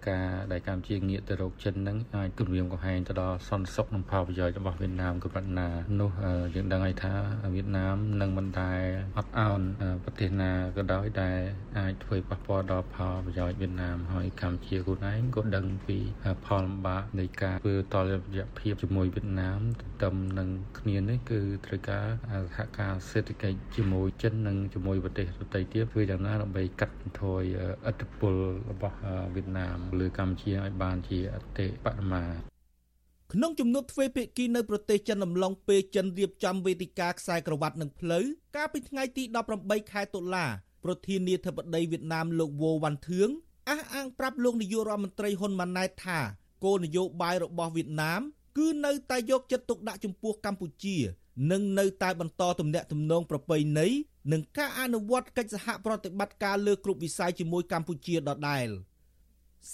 ការដែលកម្ពុជាងាកទៅរកចិនហ្នឹងអាចគម្រាមកំហែងទៅដល់សន្តិសុខនិងផលប្រយោជន៍របស់វៀតណាមកម្រិតណានោះយើងដឹងហើយថាវៀតណាមនឹងមិនដែលអត់ឱនប្រទេសណាក៏ដោយដែលអាចធ្វើប៉ះពាល់ដល់ផលប្រយោជន៍វៀតណាមហើយកម្ពុជាខ្លួនឯងក៏ដឹងពីផលលំបាកនៃការធ្វើតលយៈភាពជាមួយវៀតណាមទន្ទឹមនឹងគ្នានេះគឺត្រូវការសហការសេដ្ឋកិច្ចជាមួយចិននិងជាមួយប្រទេសដទៃទៀតធ្វើយ៉ាងណាដើម្បីកាត់បន្ថយឥទ្ធិពលរបស់វៀតណាមលើកម្ពុជាឲ្យបានជាអតិបរមាក្នុងជំនួបទ្វេភាគីនៅប្រទេសចិនអំឡុងពេលចិនរៀបចំវេទិកាខ្សែក្រវ៉ាត់នឹងផ្លូវកាលពីថ្ងៃទី18ខែតុលាប្រធានាធិបតីវៀតណាមលោកវ៉ូវ៉ាន់ធឿងអះអាងប្រាប់លោកនាយករដ្ឋមន្ត្រីហ៊ុនម៉ាណែតថាគោលនយោបាយរបស់វៀតណាមគឺនៅតែយកចិត្តទុកដាក់ចំពោះកម្ពុជា នឹងនៅតែបន្តទំនាក់ទំនងប្រពៃណីនិងការអនុវត្តកិច្ចសហប្រតិបត្តិការលើគ្រប់វិស័យជាមួយកម្ពុជាដដែល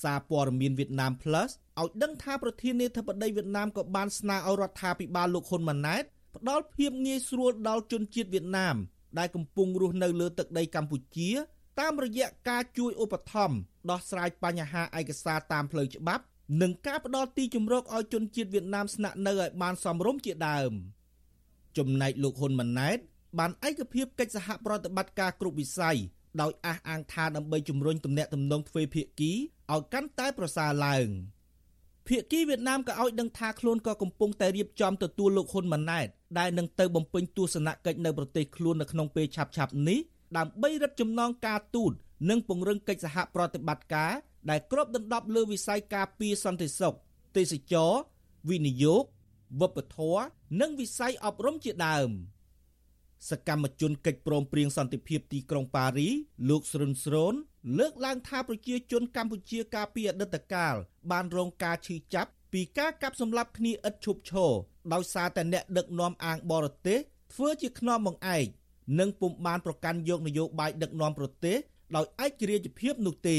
សារព័ត៌មានវៀតណាម Plus ឲ្យដឹងថាប្រធានាធិបតីវៀតណាមក៏បានស្នើឲ្យរដ្ឋាភិបាលលោកហ៊ុនម៉ាណែតផ្ដល់ភាពងាយស្រួលដល់ជនជាតិវៀតណាម ដែលកំពុងរស់នៅលើទឹកដីកម្ពុជា តាមរយៈការជួយឧបត្ថម្ភដោះស្រាយបញ្ហាឯកសារតាមផ្លូវច្បាប់ និងការផ្ដល់ទីជម្រកឲ្យជនជាតិវៀតណាមស្នាក់នៅឲ្យបានសមរម្យជាដើម។ ចំណែកលោកហ៊ុនម៉ាណែតបានឯកភាពកិច្ចសហប្រតិបត្តិការគ្រប់វិស័យដោយអះអាងថាដើម្បីជំរុញទំនាក់ទំនងទ្វេភាគីឲ្យកាន់តែប្រសើរឡើងភាគីវៀតណាមក៏ឲ្យដឹងថាខ្លួនក៏កំពុងតែរៀបចំទទួលលោកហ៊ុនម៉ាណែតដែលនឹងទៅបំពេញទស្សនកិច្ចនៅប្រទេសខ្លួននៅក្នុងពេលឆាប់ៗនេះដើម្បីរឹតចំណងការទូតនិងពង្រឹងកិច្ចសហប្រតិបត្តិការដែលគ្របដណ្ដប់លើវិស័យការពារសន្តិសុខទេសចរវិនិយោគ វប្បធម៌និងវិស័យអប់រំជាដើមសកម្មជនកិច្ចព្រមព្រៀងសន្តិភាពទីក្រុងប៉ារីលោកស្រុនស្រូនលើកឡើងថាប្រជាជនកម្ពុជាកាលពីអតីតកាលបានរងការឈឺចាប់ពីការកាប់សម្លាប់គ្នាឥតឈប់ឈរដោយសារតែអ្នកដឹកនាំអាងបរទេសធ្វើជាខ្នងបង្អែកនិងពុំបានប្រកាន់យកនយោបាយដឹកនាំប្រទេសដោយឯករាជ្យភាពនោះទេ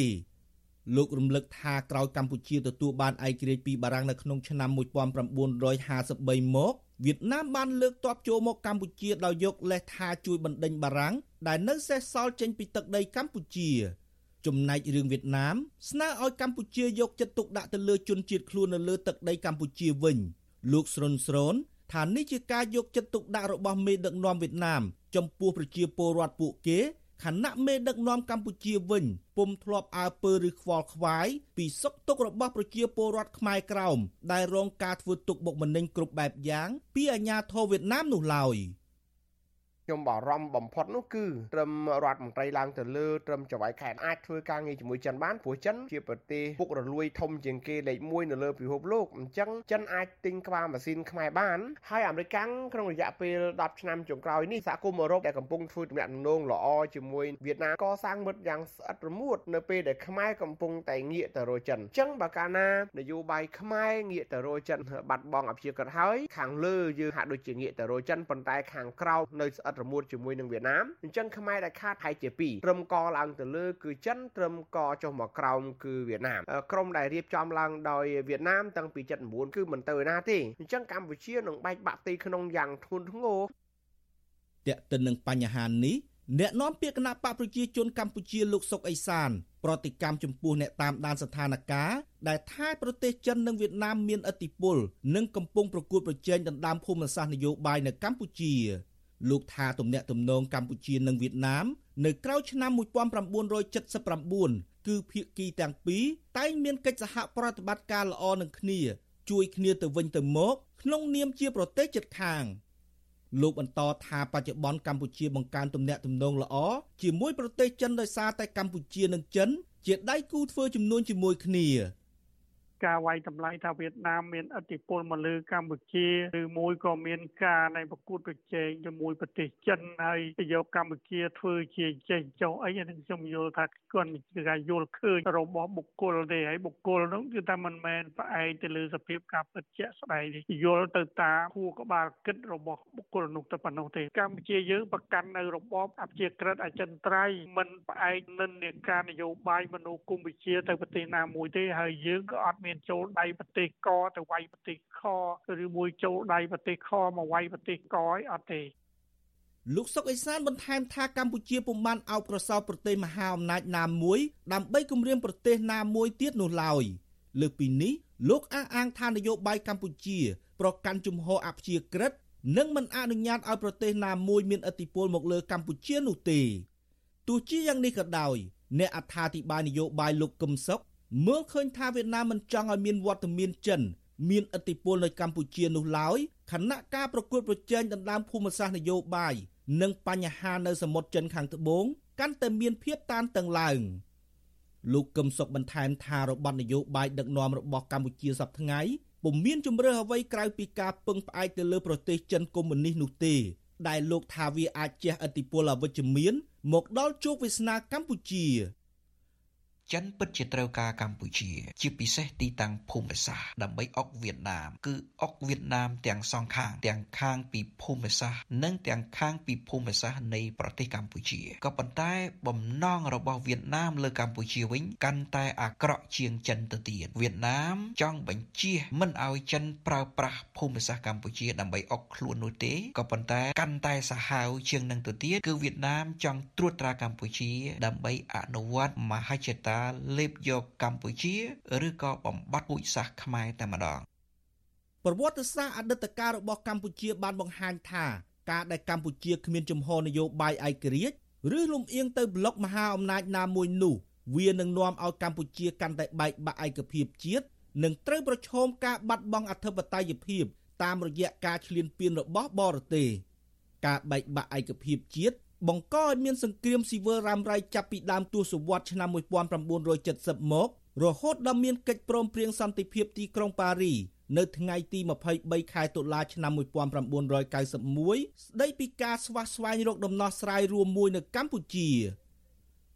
លោករំលឹកថាក្រោយកម្ពុជាទទួលបានឯករាជ្យពីបារាំងនៅក្នុងឆ្នាំ1953មកវៀតណាមបានលើកទ័ពចូលមកកម្ពុជាដោយយកលេសថាជួយបណ្ដេញបារាំងដែលនៅសេសសល់ចេញពីទឹកដីកម្ពុជា ចំណែករឿងវៀតណាម ស្នើឲ្យកម្ពុជាយកចិត្តទុកដាក់ទៅលើជនជាតិខ្លួននៅលើទឹកដីកម្ពុជាវិញ លោកស្រុនស្រនថានេះជាការយកចិត្តទុកដាក់របស់មេដឹកនាំវៀតណាមចំពោះប្រជាពលរដ្ឋពួកគេ ខណៈមេដឹកនាំកម្ពុជាវិញពុំធ្លាប់អើពើឬខ្វល់ខ្វាយពីសុខទុក្ខរបស់ប្រជាពលរដ្ឋខ្មែរក្រោមដែលរងការធ្វើទុកបុកម្នេញគ្រប់បែបយ៉ាងពីអាញាធរវៀតណាមនោះឡើយ។ ខ្ញុំបារម្ភបំផុតនោះគឺត្រឹមរដ្ឋមន្ត្រីឡើងទៅលើត្រឹមចង្វាយខេត្តអាចធ្វើការងារជាមួយចិនបានព្រោះចិនជាប្រទេសពុករលួយធំជាងគេលេខ1នៅលើពិភពលោកអញ្ចឹងចិនអាចទិញក្បាលម៉ាស៊ីនខ្មែរបានហើយអាមេរិកក្នុងរយៈពេល10ឆ្នាំចុងក្រោយនេះសហគមន៍អឺរ៉ុបដែលកំពុងធ្វើទំនាក់ទំនងល្អជាមួយវៀតណាមកសាងមិត្តយ៉ាងស្អិតរមួតនៅពេលដែលខ្មែរកំពុងតែងាកទៅរកចិនអញ្ចឹងបើកាលណានយោបាយខ្មែរងាកទៅរកចិនបាត់បង់អភិជាកិច្ចហើយខាងលើយើងហាក់ដូចជាងាកទៅរកចិនប៉ុន្តែខាងក្រោមនៅស្អិតរមួតជាមួយនឹងវៀតណាមអញ្ចឹងខ្មែរដែលខាតថៃជា2ត្រឹមកឡើងទៅលើគឺចិនត្រឹមកចុះមកក្រោមគឺវៀតណាមក្រុមដែលរៀបចំឡើងដោយវៀតណាមតាំងពី79គឺមិនទៅណាទេអញ្ចឹងកម្ពុជានឹងបែកបាក់ទីក្នុងយ៉ាងធ្ងន់ធ្ងរតេតិននឹងបញ្ហានេះអ្នកនាំពាក្យគណៈបកប្រជាជនកម្ពុជាលោកសុកអេសានប្រតិកម្មចំពោះអ្នកតាមដានស្ថានភាពដែលថាប្រទេសចិននិងវៀតណាមមានឥទ្ធិពលនិងកំពុងប្រកួតប្រជែងដណ្ដើមភូមិសាស្ត្រនយោបាយនៅកម្ពុជា លោកថាទំនាក់ទំនងកម្ពុជានិងវៀតណាមនៅក្រៅឆ្នាំ1979គឺភាគីទាំងពីរតែងមានកិច្ចសហប្រតិបត្តិការល្អនឹងគ្នា ជួយគ្នាទៅវិញទៅមកក្នុងនាមជាប្រទេសជិតខាងលោកបន្តថាបច្ចុប្បន្នកម្ពុជាបង្កើនទំនាក់ទំនងល្អជាមួយប្រទេសចិនដោយសារតែកម្ពុជានិងចិនជាដៃគូធ្វើចំនួនជាមួយគ្នា ការវាយតម្លៃថាវៀតណាមមានឥទ្ធិពលមកលើកម្ពុជាឬមួយក៏មានការនៃប្រកួតប្រជែងជាមួយប្រទេសចិនហើយយកកម្ពុជាធ្វើជាចេះចុះអីហ្នឹងខ្ញុំយល់ថាគាត់គឺការយល់ឃើញរបស់បុគ្គលទេហើយបុគ្គលនោះគឺថាមិនមែនផ្អែកទៅលើសភាពការពិតជាក់ស្ដែងទេយល់ទៅតាមខួរក្បាលគិតរបស់បុគ្គលនោះទៅប៉ុណ្ណោះទេកម្ពុជាយើងប្រកាន់នៅរបបអព្យាក្រឹតអចិន្ត្រៃយ៍មិនផ្អែកនិន្នាការនយោបាយមនោគមវិជ្ជាទៅប្រទេសណាមួយទេហើយយើងក៏អត់មានចូលដៃប្រទេសកទៅវាយប្រទេសខឬមួយចូលដៃប្រទេសខមកវាយប្រទេសកឲ្យអត់ទេលោកសុកអេសានបន្ថែមថាកម្ពុជាពុំបានអោបក្រសោបប្រទេសមហាអំណាចណាមួយដើម្បីគម្រាមប្រទេសណាមួយទៀតនោះឡើយលើពីនេះលោកអះអាងថានយោបាយកម្ពុជា ប្រកាន់ជំហរអព្យាក្រឹតនិងមិនអនុញ្ញាតឲ្យប្រទេសណាមួយមានឥទ្ធិពលមកលើកម្ពុជានោះទេទោះជាយ៉ាងនេះក៏ដោយអ្នកអត្ថាធិប្បាយនយោបាយលោកកឹមសុខ មើលឃើញថាវៀតណាមមិនចង់ឲ្យមានវត្តមានចិនមានឥទ្ធិពលនៅកម្ពុជានោះឡើយខណៈការប្រកួតប្រជែងដណ្ដើមភូមិសាស្ត្រនយោបាយនិងបញ្ហានៅសមុទ្រចិនខាងត្បូងកាន់តែមានភាពតានតឹងឡើងលោកកឹមសុខបន្ថែមថារបបនយោបាយដឹកនាំរបស់កម្ពុជាសប្តាហ៍ថ្ងៃពុំមានជំរឿអ្វីក្រៅពីការពឹងផ្អែកទៅលើប្រទេសចិនកុម្មុយនីសនោះទេ ដែលលោកថាវាអាចជះឥទ្ធិពលអវិជ្ជមាន មកដល់ជោគវាសនាកម្ពុជា ចិនពិតជាត្រូវការកម្ពុជា ជាពិសេសទីតាំងភូមិសាស្ត្រដើម្បីអុកវៀតណាមគឺអុកវៀតណាមទាំងសងខាង ទាំងខាងពីភូមិសាស្ត្រនិងទាំងខាងពីភូមិសាស្ត្រនៃប្រទេសកម្ពុជាក៏ប៉ុន្តែបំណងរបស់វៀតណាមលើកម្ពុជាវិញកាន់តែអាក្រក់ជាងចិនទៅទៀតវៀតណាមចង់បញ្ជាមិនឲ្យចិនប្រើប្រាស់ភូមិសាស្ត្រកម្ពុជាដើម្បីអុកខ្លួននោះទេក៏ប៉ុន្តែកាន់តែសាហាវជាងនឹងទៅទៀតគឺវៀតណាមចង់ត្រួតត្រាកម្ពុជា ដើម្បីអនុវត្តមហិច្ឆតាលេបយកកម្ពុជាឬក៏បំបត្តិពូជសាសន៍ខ្មែរតែម្ដងប្រវត្តិសាស្ត្រអតីតកាលរបស់កម្ពុជាបានបង្ហាញថាការដែលកម្ពុជាគ្មានជំហរនយោបាយឯករាជ្យឬលំអៀងទៅប្លុកមហាអំណាចណាមួយនោះវានឹងនាំឲ្យកម្ពុជាកាន់តែបែកបាក់ឯកភាពជាតិនិងត្រូវប្រឈមការបាត់បង់អធិបតេយ្យភាពតាមរយៈការឈ្លានពានរបស់បរទេសការបែកបាក់ឯកភាពជាតិ បង្កឲ្យមានសង្គ្រាមស៊ីវិលរ៉ាំរ៉ៃចាប់ពីដើមទសវត្សរ៍ឆ្នាំ1970មករហូតដល់មានកិច្ចព្រមព្រៀងសន្តិភាពទីក្រុងប៉ារីនៅថ្ងៃទី23ខែតុលាឆ្នាំ1991ស្ដីពីការស្វះស្វែងរកដំណោះស្រាយរួមមួយនៅកម្ពុជា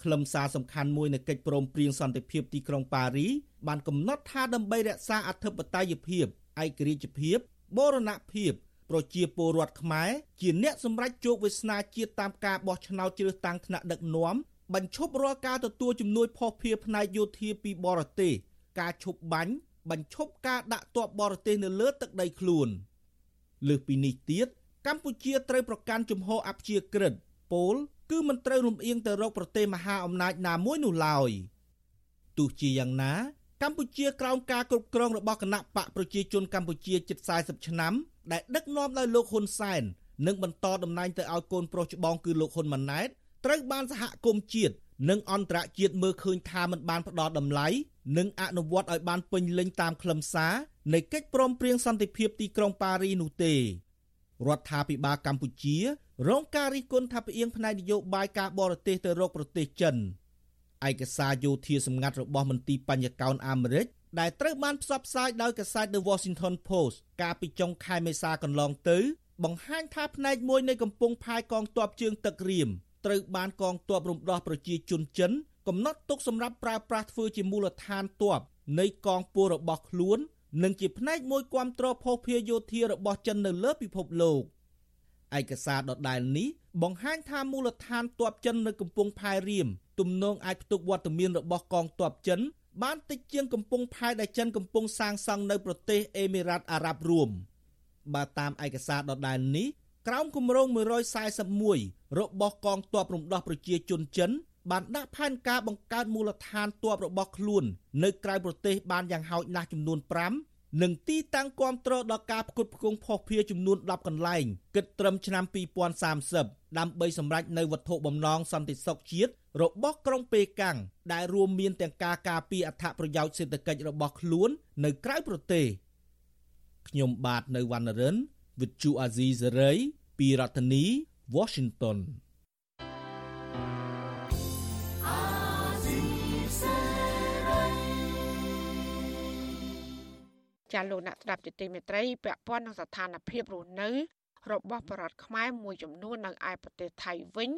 ខ្លឹមសារសំខាន់មួយនៃកិច្ចព្រមព្រៀងសន្តិភាពទីក្រុងប៉ារីបានកំណត់ថាដើម្បីរក្សាអធិបតេយ្យភាពឯករាជ្យភាពបូរណភាព ប្រជាពលរដ្ឋខ្មែរជាអ្នកសម្រេចជោគវាសនាជាតិតាមការបោះឆ្នោតជ្រើសតាំងថ្នាក់ដឹកនាំបញ្ឈប់រាល់ការទទួលជំនួយផុសភៀផ្នែកយោធាពីបរទេសការឈប់បាញ់បញ្ឈប់ការដាក់ទ័ពបរទេសនៅលើទឹកដីខ្លួនលើសពីនេះទៀតកម្ពុជាត្រូវប្រកាន់ជំហរអព្យាក្រឹតពលគឺមិនត្រូវរំអៀងទៅរកប្រទេសមហាអំណាចណាមួយនោះឡើយទោះជាយ៉ាងណា កម្ពុជាក្រោមការគ្រប់គ្រងរបស់គណៈបកប្រជាជនកម្ពុជាជិត40ឆ្នាំដែលដឹកនាំដោយលោកហ៊ុនសែននិងបន្តតំណែងទៅឲ្យកូនប្រុសច្បងគឺលោកហ៊ុនម៉ាណែតត្រូវបានសហគមន៍ជាតិនិងអន្តរជាតិមើលឃើញថាมันបានផ្ដល់តម្លៃនិងអនុវត្តឲ្យបានពេញលេញតាមខ្លឹមសារនៃកិច្ចព្រមព្រៀងសន្តិភាពទីក្រុងប៉ារីនោះទេរដ្ឋាភិបាលកម្ពុជារងការរិះគន់ថាផ្អៀងផ្នែកនយោបាយការបរទេសទៅរកប្រទេសចិន ឯកសារយោធាសម្ងាត់របស់មន្ទីរបញ្ញកោណអាមេរិកដែលត្រូវបានផ្សព្វផ្សាយដោយកាសែត The Washington Post កាលពីចុងខែមេសាកន្លងទៅ បង្ហាញថាផ្នែកមួយនៃកំពង់ផែកងទ័ពជើងទឹករៀមត្រូវបានកងទ័ពរំដោះប្រជាជនចិន កំណត់ទុកសម្រាប់ប្រើប្រាស់ធ្វើជាមូលដ្ឋានទ័ពនៃកងពលរបស់ខ្លួន និងជាផ្នែកមួយគាំទ្រភស្តុភារយោធារបស់ចិននៅលើពិភពលោក ឯកសារដដែលនេះបង្ហាញថាមូលដ្ឋានទ័ពចិននៅកំពង់ផែរៀមទំនងអាចផ្ទុកវត្តមានរបស់កងទ័ពចិន បានតិចជាងកំពង់ផែដែលចិនកំពុងសាងសង់នៅប្រទេសអេមីរ៉ាតអារ៉ាប់រួមបើតាមឯកសារដដែលនេះក្រោមគម្រោង141របស់កងទ័ពរំដោះប្រជាជនចិន បានដាក់ផែនការបង្កើតមូលដ្ឋានទ័ពរបស់ខ្លួន នៅក្រៅប្រទេសបានយ៉ាងហោចណាស់ចំនួន5 និងទីតាំងគាំទ្រដល់ការផ្គត់ផ្គង់ផុសភារចំនួន10កន្លែងគិតត្រឹមឆ្នាំ2030ដើម្បីសម្រេចនៅវត្ថុបំណងសន្តិសុខជាតិរបស់ក្រុងប៉េកាំងដែលរួមមានទាំងការការពារអត្ថប្រយោជន៍សេដ្ឋកិច្ចរបស់ខ្លួន នៅក្រៅប្រទេសខ្ញុំបាទនៅវណ្ណរិន with Chu Azizi Saray ពីរដ្ឋធានី Washington ចាលោកអ្នកស្ដាប់ជាទីមេត្រីពាក់ព័ន្ធនឹងស្ថានភាពរស់នៅ របស់បរតខ្មែរមួយចំនួននៅឯប្រទេសថៃវិញ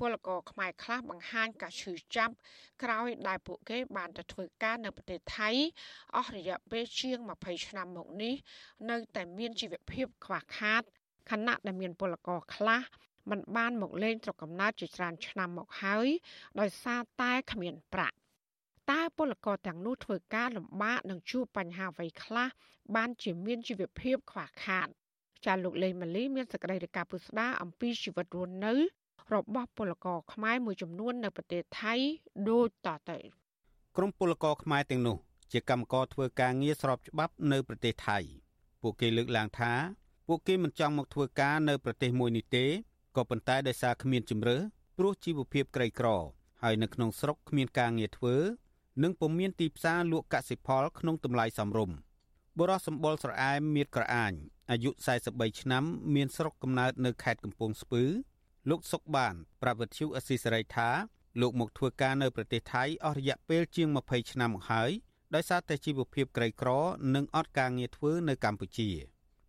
ពលករខ្មែរខ្លះបង្ហាញការឈឺចាប់ក្រោយដែលពួកគេបានទៅធ្វើការនៅប្រទេសថៃអស់រយៈពេលជាង20ឆ្នាំមកនេះ នៅតែមានជីវភាពខ្វះខាតខណៈដែលមានពលករខ្លះមិនបានមកលេងស្រុកកំណើតជាច្រើនឆ្នាំមកហើយដោយសារតែគ្មានប្រាក់ តើពលករទាំងនោះធ្វើការលំបាកនិងជួបបញ្ហាអ្វីខ្លះបានជាមានជីវភាពខ្វះខាតចាលោកលេងម៉ាលីមានសេចក្តីរាយការណ៍ពុស្ដាអំពីជីវិតរស់នៅ របស់ពលករខ្មែរមួយចំនួននៅប្រទេសថៃដូចតទៅក្រុមពលករខ្មែរទាំងនោះ ជាកម្មករធ្វើការងារស្របច្បាប់នៅប្រទេសថៃ ពួកគេលើកឡើងថា ពួកគេមិនចង់មកធ្វើការនៅប្រទេសមួយនេះទេក៏ប៉ុន្តែដោយសារគ្មានជំរឿព្រោះជីវភាពក្រីក្រ ហើយនៅក្នុងស្រុកគ្មានការងារធ្វើ និងពុំមានទីផ្សារលក់កសិផលក្នុងតម្លៃសមរម្យបុរសសម្បល់ស្រអែមមៀតក្រអាញអាយុ43ឆ្នាំ មានស្រុកកំណើតនៅខេត្តកំពង់ស្ពឺ លោកសុកបាន ប្រាប់វិទ្យុអស៊ីសេរីថាលោកមកធ្វើការនៅប្រទេសថៃអស់រយៈពេលជាង20ឆ្នាំមកហើយដោយសារតែជីវភាពក្រីក្រ និងអត់ការងារធ្វើនៅកម្ពុជា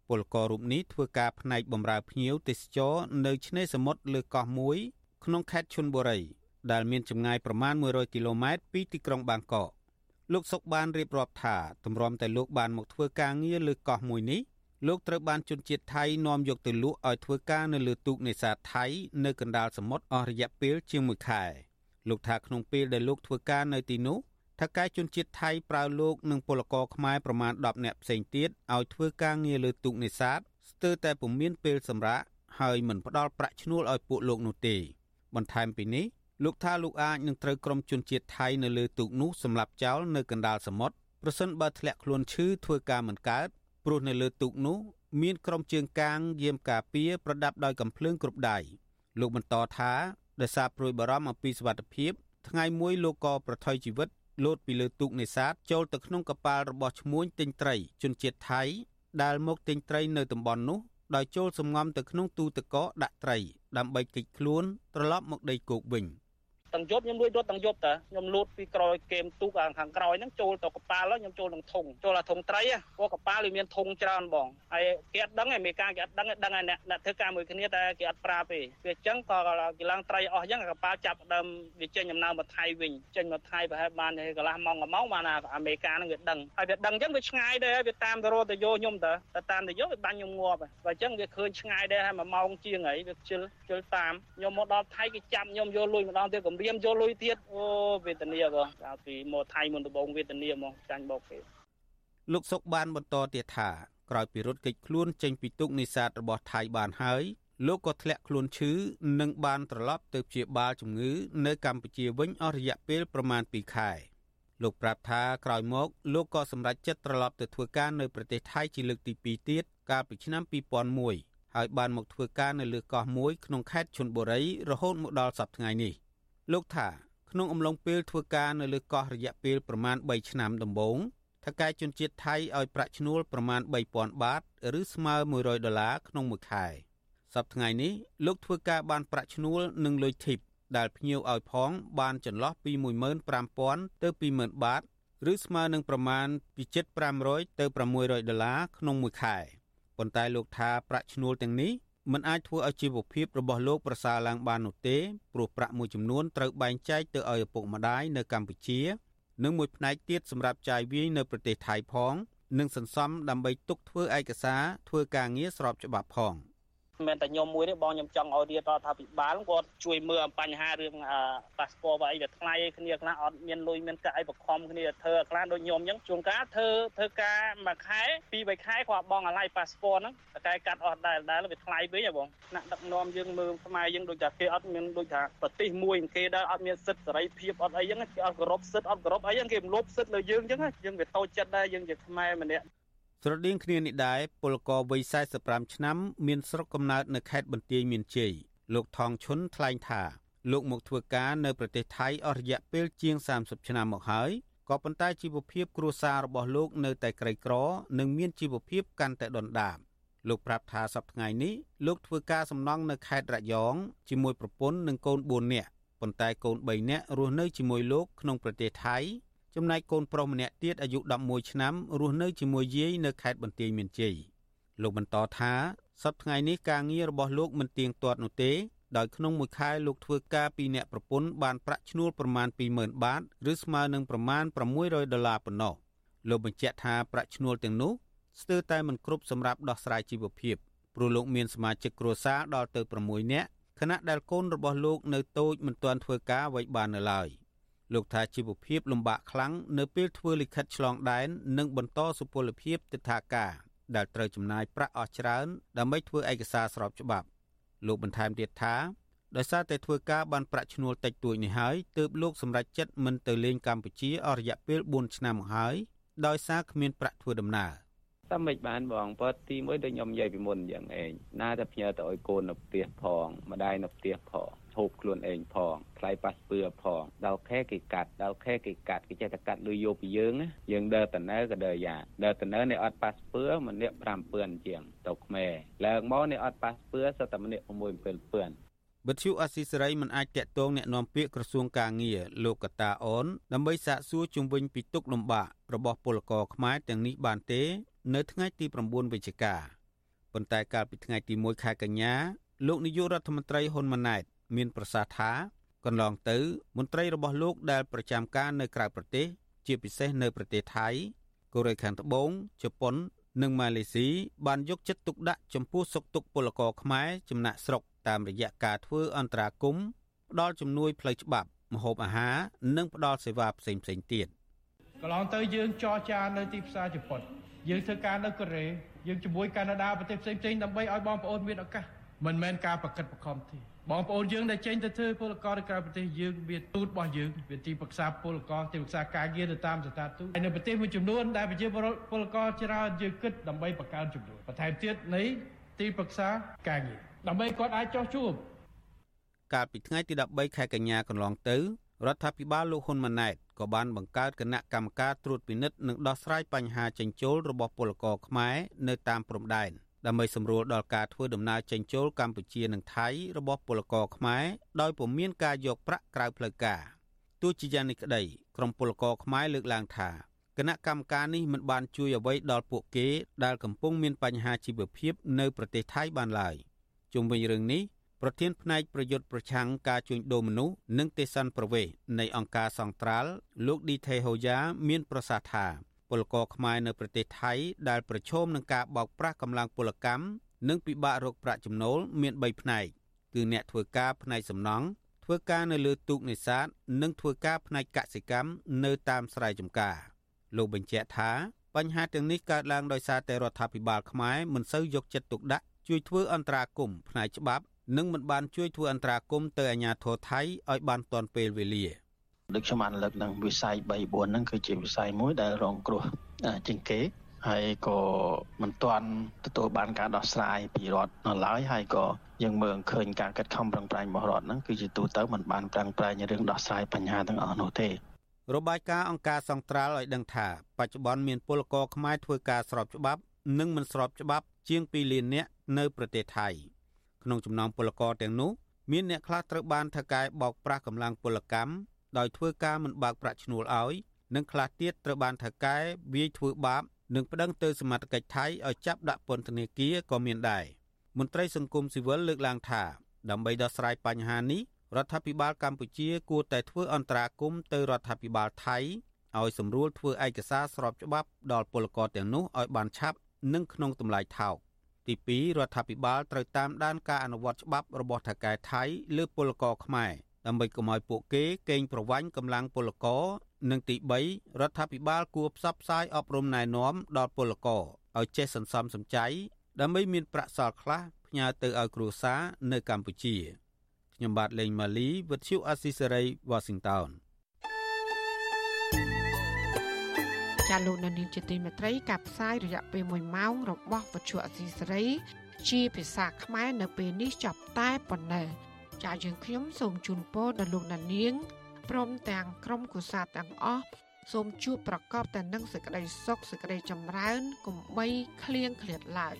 ពលកររូបនេះធ្វើការផ្នែកបម្រើភ្ញៀវទេសចរនៅឆ្នេរសមុទ្រលើកោះមួយ ក្នុងខេត្តឈុនបុរី ដែលមានចម្ងាយប្រមាណ100គីឡូម៉ែត្រពីទីក្រុងបាងកកលោកសុកបានរៀបរាប់ថាទម្រាំតែលោកបានមកធ្វើការងារលើកោះមួយនេះលោកត្រូវបានជនជាតិថៃនាំយកទៅលក់ឲ្យធ្វើការនៅលើទូកនេសាទថៃនៅកណ្ដាលសមុទ្រអស់រយៈពេលជាង1ខែលោកថាក្នុងពេលដែលលោកធ្វើការនៅទីនោះថៅកែជនជាតិថៃប្រើលោកនិងពលករខ្មែរប្រមាណ10នាក់ផ្សេងទៀតឲ្យធ្វើការងារលើទូកនេសាទស្ទើរតែពុំមានពេលសម្រាកហើយមិនផ្ដល់ប្រាក់ឈ្នួលឲ្យពួកលោកនោះទេបន្ថែមពីនេះ លោកថាលោកអាចនឹងត្រូវក្រុមជនជាតិថៃនៅលើទូកនោះសម្លាប់ចោលនៅកណ្ដាលសមុទ្រប្រសិនបើធ្លាក់ខ្លួនឈឺធ្វើការមិនកើតព្រោះនៅលើទូកនោះមានក្រុមជើងកាងយាមការពារប្រដាប់ដោយកំភ្លើងគ្រប់ដៃលោកបន្តថាដោយសារព្រួយបារម្ភអំពីសុវត្ថិភាពថ្ងៃមួយលោកក៏ប្រថុយជីវិតលោតពីលើទូកនេសាទចូលទៅក្នុងកប៉ាល់របស់ឈ្មួញទិញត្រីជនជាតិថៃដែលមកទិញត្រីនៅតំបន់នោះដោយចូលសំងំទៅក្នុងទូទឹកកកដាក់ត្រីដើម្បីគេចខ្លួនត្រឡប់មកដីគោកវិញ។ ទាំងយប់ខ្ញុំលួចរត់ទាំងយប់តាខ្ញុំលូតពីក្រោយគែមទូកខាងក្រោយហ្នឹងចូលទៅកប៉ាល់ខ្ញុំចូលក្នុងធុងចូលអាធុងត្រីព្រោះកប៉ាល់វាមានធុងច្រើនបងហើយគេអត់ដឹងឯមេការគេអត់ដឹងដឹងឯអ្នកអ្នកធ្វើការមួយគ្នាតែគេអត់ប្រាប់ទេវាអញ្ចឹងក៏គេឡើងត្រីអស់អញ្ចឹងកប៉ាល់ចាប់ដើមវាចេញដំណើរមកថៃវិញចេញមកថៃប្រហែលបានកន្លះម៉ោងកន្លងបានអាមេការហ្នឹងវាដឹងហើយវាដឹងអញ្ចឹងវាឆ្ងាយដែរវាតាមទៅរត់ទៅយកខ្ញុំទៅតែតាមទៅយកវាបាញ់ខ្ញុំងាប់ហើយអញ្ចឹងវាឃើញឆ្ងាយដែរហើយមួយម៉ោងជាងហើយវាជិលជិលតាមខ្ញុំមកដល់ថៃគេចាប់ខ្ញុំយកលុយម្ដងទៀតគម្រាមយកលុយទៀតអូវេទនាបងកាលពីមកថៃមុនដំបូងវេទនាហ្មងចាញ់បោកគេលោកសុកបានបន្តទៀតថាក្រោយពីរត់គេចខ្លួនចេញពីទុកនេសាទរបស់ថៃបានហើយលោកក៏ធ្លាក់ខ្លួនឈឺនិងបានត្រឡប់ទៅព្យាបាលជំងឺនៅកម្ពុជាវិញអស់រយៈពេលប្រមាណ2ខែលោកប្រាប់ថាក្រោយមកលោកក៏សម្រេចចិត្តត្រឡប់ទៅធ្វើការនៅប្រទេសថៃជាលើកទី2ទៀតកាលពីឆ្នាំ2001ហើយបានមកធ្វើការនៅលើកោះមួយក្នុងខេត្តឈុនបុរីរហូតមកដល់សប្តាហ៍ថ្ងៃនេះ លោកថាក្នុងអំឡុងពេលធ្វើការនៅលើកោះរយៈពេលប្រមាណ3ឆ្នាំដំបូងថៅកែជនជាតិថៃឲ្យប្រាក់ឈ្នួលប្រមាណ3000បាតឬស្មើ100ដុល្លារក្នុងមួយខែសប្តាហ៍ថ្ងៃនេះលោកធ្វើការបានប្រាក់ឈ្នួលនិងលុយធីបដែលភ្ញៀវឲ្យផង បានចន្លោះពី15000ទៅ20000បាតឬស្មើនឹងប្រមាណពី7500ទៅ600ដុល្លារក្នុងមួយខែប៉ុន្តែលោកថាប្រាក់ឈ្នួលទាំងនេះ មិនអាចធ្វើឲ្យជីវភាពរបស់លោកប្រសើរឡើងបាននោះទេព្រោះប្រាក់មួយចំនួនត្រូវបែងចែកទៅឲ្យឪពុកម្ដាយនៅកម្ពុជា និងមួយផ្នែកទៀតសម្រាប់ចាយវាយនៅប្រទេសថៃផង និងសន្សំដើម្បីទុកធ្វើឯកសារធ្វើការងារស្របច្បាប់ផង។ មិនមែនតែខ្ញុំមួយទេបងខ្ញុំចង់ឲ្យរដ្ឋាភិបាលគាត់ជួយមើលអំបញ្ហារឿងប៉ាសពតអីវាថ្លៃគ្នាខ្លះអត់មានលុយមានកាក់អីបខំគ្នាធ្វើខ្លះដូចខ្ញុំអញ្ចឹងជួនកាលធ្វើធ្វើការមួយខែពីរបីខែគាត់បងអាឡ័យប៉ាសពតហ្នឹងតែកាត់អស់ដែរដែរវាថ្លៃវិញហ៎បងណាក់ដឹកនាំយើងមើលខ្មែរយើងដូចថាគេអត់មានដូចថាប្រទេសមួយគេដែរអត់មានសិទ្ធិសេរីភាពអត់អីហ្នឹងគេអត់គោរពសិទ្ធិអត់គោរពអីហ្នឹងគេរំលោភសិទ្ធិលើយើងអញ្ចឹងយើងវាតូចចិត្តដែរយើងជាខ្មែរម្នាក់ ស្រដៀងគ្នានេះដែរពលករវ័យ45ឆ្នាំ មានស្រុកកំណើតនៅខេត្តបន្ទាយមានជ័យលោកថងឈុនថ្លែងថាលោកមកធ្វើការនៅប្រទេសថៃអស់រយៈពេលជាង30ឆ្នាំមកហើយក៏ប៉ុន្តែជីវភាពគ្រួសាររបស់លោកនៅតែក្រីក្រ និងមានជីវភាពកាន់តែដុនដាបលោកប្រាប់ថាសប្តាហ៍ថ្ងៃនេះលោកធ្វើការសំណង់នៅខេត្តរយងជាមួយប្រពន្ធនិងកូន4នាក់ប៉ុន្តែកូន3នាក់រស់នៅជាមួយលោកក្នុងប្រទេសថៃ ចំណែកកូនប្រុសម្នាក់ទៀតអាយុ11ឆ្នាំរស់នៅជាមួយយាយនៅខេត្តបន្ទាយមានជ័យលោកបន្តថាសប្តាហ៍ថ្ងៃនេះការងាររបស់លោកមិនទៀងទាត់នោះទេដោយក្នុងមួយខែលោកធ្វើការពីអ្នកប្រពន្ធបានប្រាក់ឈ្នួលប្រមាណ20,000បាតឬស្មើនឹងប្រមាណ600ដុល្លារប៉ុណ្ណោះលោកបញ្ជាក់ថាប្រាក់ឈ្នួលទាំងនោះស្ទើរតែមិនគ្រប់សម្រាប់ដោះស្រាយជីវភាពព្រោះលោកមានសមាជិកគ្រួសារដល់ទៅ6នាក់ខណៈដែលកូនរបស់លោកនៅតូចមិនទាន់ធ្វើការអ្វីបាននៅឡើយ លោកថាជីវភាពលំបាកខ្លាំងនៅពេលធ្វើលិខិតឆ្លងដែននិងបន្តសុពលភាពទិដ្ឋាការដែលត្រូវចំណាយប្រាក់អស់ច្រើនដើម្បីធ្វើឯកសារស្របច្បាប់ លោកបន្ថែមទៀតថាដោយសារតែធ្វើការបានប្រាក់ឈ្នួលតិចតួចនេះហើយទើបលោកសម្រេចចិត្តមិនទៅលេងកម្ពុជាអស់រយៈពេល4ឆ្នាំមកហើយដោយសារគ្មានប្រាក់ធ្វើដំណើរតាមមិនបានបងបើទីមួយដូចខ្ញុំនិយាយពីមុនអញ្ចឹងឯងណាតែផ្ញើទៅឲ្យកូននៅផ្ទះផងម្ដាយនៅផ្ទះផង ហូបខ្លួនឯងផងថ្លៃប៉ាសពឿផងដល់ខែគេកាត់ដល់ខែគេកាត់គេចេះតែកាត់លុយយកពីយើងយើងដើរតនៅក៏ដើរយ៉ាដើរតនៅនេះអត់ប៉ាសពឿម្នាក់5000ជាងទៅខ្មែរឡើងមកនេះអត់ប៉ាសពឿសតែម្នាក់6 7000វិទ្យុអស៊ីសេរីមិនអាចតាក់ទងแนะនាំពាក្យក្រសួងកាងារលោកកតាអូនដើម្បីសាកសួរជុំវិញពីទុកលំបាករបស់ពលករខ្មែរទាំងនេះបានទេ នៅថ្ងៃទី9វិច្ឆិកាប៉ុន្តែកាលពីថ្ងៃទី1ខែកញ្ញាលោកនាយករដ្ឋមន្ត្រីហ៊ុនម៉ាណែត មានប្រសាសន៍ថាកន្លងទៅ មន្ត្រីរបស់លោកដែលប្រចាំការនៅក្រៅប្រទេស ជាពិសេសនៅប្រទេសថៃកូរ៉េខាងត្បូងជប៉ុន និងម៉ាឡេស៊ីបានយកចិត្តទុកដាក់ចំពោះសុខទុក្ខពលករខ្មែរចំណាក់ស្រុកតាមរយៈការធ្វើអន្តរាគមន៍ផ្ដល់ជំនួយផ្លូវច្បាប់ម្ហូបអាហារនិងផ្ដល់សេវាផ្សេងៗទៀតកន្លងទៅយើងចរចានៅទីផ្សារជប៉ុនយើងធ្វើការនៅកូរ៉េយើងជាមួយកាណាដាប្រទេសផ្សេងៗដើម្បីឲ្យបងប្អូនមានឱកាសមិនមែនការប្រកិតប្រខំទេ បងប្អូនយើងដែលចេញទៅធ្វើពលករនៅក្រៅប្រទេសយើងមានទូតរបស់យើងវាទីប្រឹក្សាពលករទីប្រឹក្សាការងារទៅតាមស្ថានទូតហើយនៅប្រទេសមួយចំនួនដែលប្រជាពលករច្រើនយើងគិតដើម្បីបង្កើនចំនួនបន្ថែមទៀតនៃទីប្រឹក្សាការងារដើម្បីគាត់អាចចោះជួបកាលពីថ្ងៃទី13ខែកញ្ញាកន្លងទៅរដ្ឋាភិបាលលោកហ៊ុនម៉ាណែតក៏បានបង្កើតគណៈកម្មការត្រួតពិនិត្យនិងដោះស្រាយបញ្ហាចិញ្ចោលរបស់ពលករខ្មែរនៅតាមព្រំដែន ដើម្បីសម្រួលដល់ការធ្វើដំណើរចេញចូលកម្ពុជានិងថៃរបស់ពលករខ្មែរដោយពុំមានការយកប្រាក់ក្រៅផ្លូវការទោះជាយ៉ាងនេះក្តីក្រមពលករខ្មែរលើកឡើងថាគណៈកម្មការនេះមិនបានជួយអ្វីដល់ពួកគេដែលកំពុងមានបញ្ហាជីវភាពនៅប្រទេសថៃបានឡើយជុំវិញរឿងនេះប្រធានផ្នែកប្រយុទ្ធប្រឆាំងការជួញដូរមនុស្សនិងទេសន្តប្រវេសនៃអង្គការសង្ត្រាល់លោកឌីថេហូយ៉ាមានប្រសាសន៍ថា ពលករខ្មែរនៅប្រទេសថៃដែលប្រឈមនឹងការបោកប្រាស់កម្លាំងពលកម្មនិងពិបាករកប្រាក់ចំណូលមាន3ផ្នែកគឺអ្នកធ្វើការផ្នែកសំណង់ធ្វើការនៅលើទូកនេសាទនិងធ្វើការផ្នែកកសិកម្មនៅតាមស្រែចម្ការលោកបញ្ជាក់ថាបញ្ហាទាំងនេះកើតឡើងដោយសារតែរដ្ឋាភិបាលខ្មែរមិនសូវយកចិត្តទុកដាក់ជួយធ្វើអន្តរាគមន៍ផ្នែកច្បាប់និងមិនបានជួយធ្វើអន្តរាគមន៍ទៅអាជ្ញាធរថៃឲ្យបានទាន់ពេលវេលា ដូចខ្ញុំបានលើកនឹងវិស័យ3 4ហ្នឹងគឺជាវិស័យមួយដែលរងគ្រោះជាងគេហើយក៏មិនទាន់ទទួលបានការដោះស្រាយពីរដ្ឋនៅឡើយហើយក៏យើងមើលឃើញការកាត់ខំប្រឹងប្រែងរបស់រដ្ឋហ្នឹងគឺជាទូទៅមិនបានប្រឹងប្រែងរឿងដោះស្រាយបញ្ហាទាំងអស់នោះទេរបាយការណ៍អង្គការសង្ត្រាល់ឲ្យដឹងថាបច្ចុប្បន្នមានពលករខ្មែរធ្វើការស្របច្បាប់និងមិនស្របច្បាប់ជាង2លាននាក់នៅប្រទេសថៃក្នុងចំណោមពលករទាំងនោះមានអ្នកខ្លះត្រូវបានថៅកែបោកប្រាស់កម្លាំងពលកម្ម ដោយធ្វើការមិនបើកប្រាក់ឈ្នួលឲ្យនិងខ្លះទៀតត្រូវបានថៅកែវាយធ្វើបាបនិងប្តឹងទៅសមត្ថកិច្ចថៃឲ្យចាប់ដាក់ពន្ធនាគារក៏មានដែរមន្ត្រីសង្គមស៊ីវិលលើកឡើងថាដើម្បីដោះស្រាយបញ្ហានេះរដ្ឋាភិបាលកម្ពុជាគួរតែធ្វើអន្តរាគមន៍ទៅរដ្ឋាភិបាលថៃឲ្យសម្រួលធ្វើឯកសារស្របច្បាប់ដល់ពលករទាំងនោះឲ្យបានឆាប់និងក្នុងតម្លៃថោកទី2រដ្ឋាភិបាលត្រូវតាមដានការអនុវត្តច្បាប់របស់ថៅកែថៃលើពលករខ្មែរ ដើម្បីកុំឲ្យពួកគេកេងប្រវ័ញ្ចកម្លាំងពលករនិងទី3រដ្ឋាភិបាលគួរផ្សព្វផ្សាយអប់រំណែនាំដល់ពលករឲ្យចេះសន្សំសំចៃដើម្បីមានប្រាក់សល់ខ្លះផ្ញើទៅឲ្យគ្រួសារនៅកម្ពុជាខ្ញុំបាទលេងម៉ាលីវិទ្យុអស៊ីសេរី Washington ាលោកនានីជាទីមេត្រីការផ្សាយរយៈពេល1ម៉ោងរបស់វិទ្យុអសីសេរី ជាភាសាខ្មែរនៅពេលនេះចប់តែប៉ុណ្ណេះ ចាយើងខ្ញុំសូមជូនពរដល់លោកនានាងព្រមទាំងក្រុមគូសាទាំងអស់សូមជួបប្រកបតែនឹងសេចក្តីសុខសេចក្តីចម្រើនកុំបីឃ្លៀងឃ្លាតឡើយ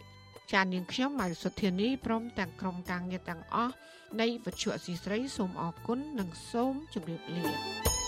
ចានាងខ្ញុំម៉ៅសុធានីព្រមទាំងក្រុមការងារទាំងអស់នៃវិទ្យុអសីស្រីសូមអរគុណនិងសូមជម្រាបលា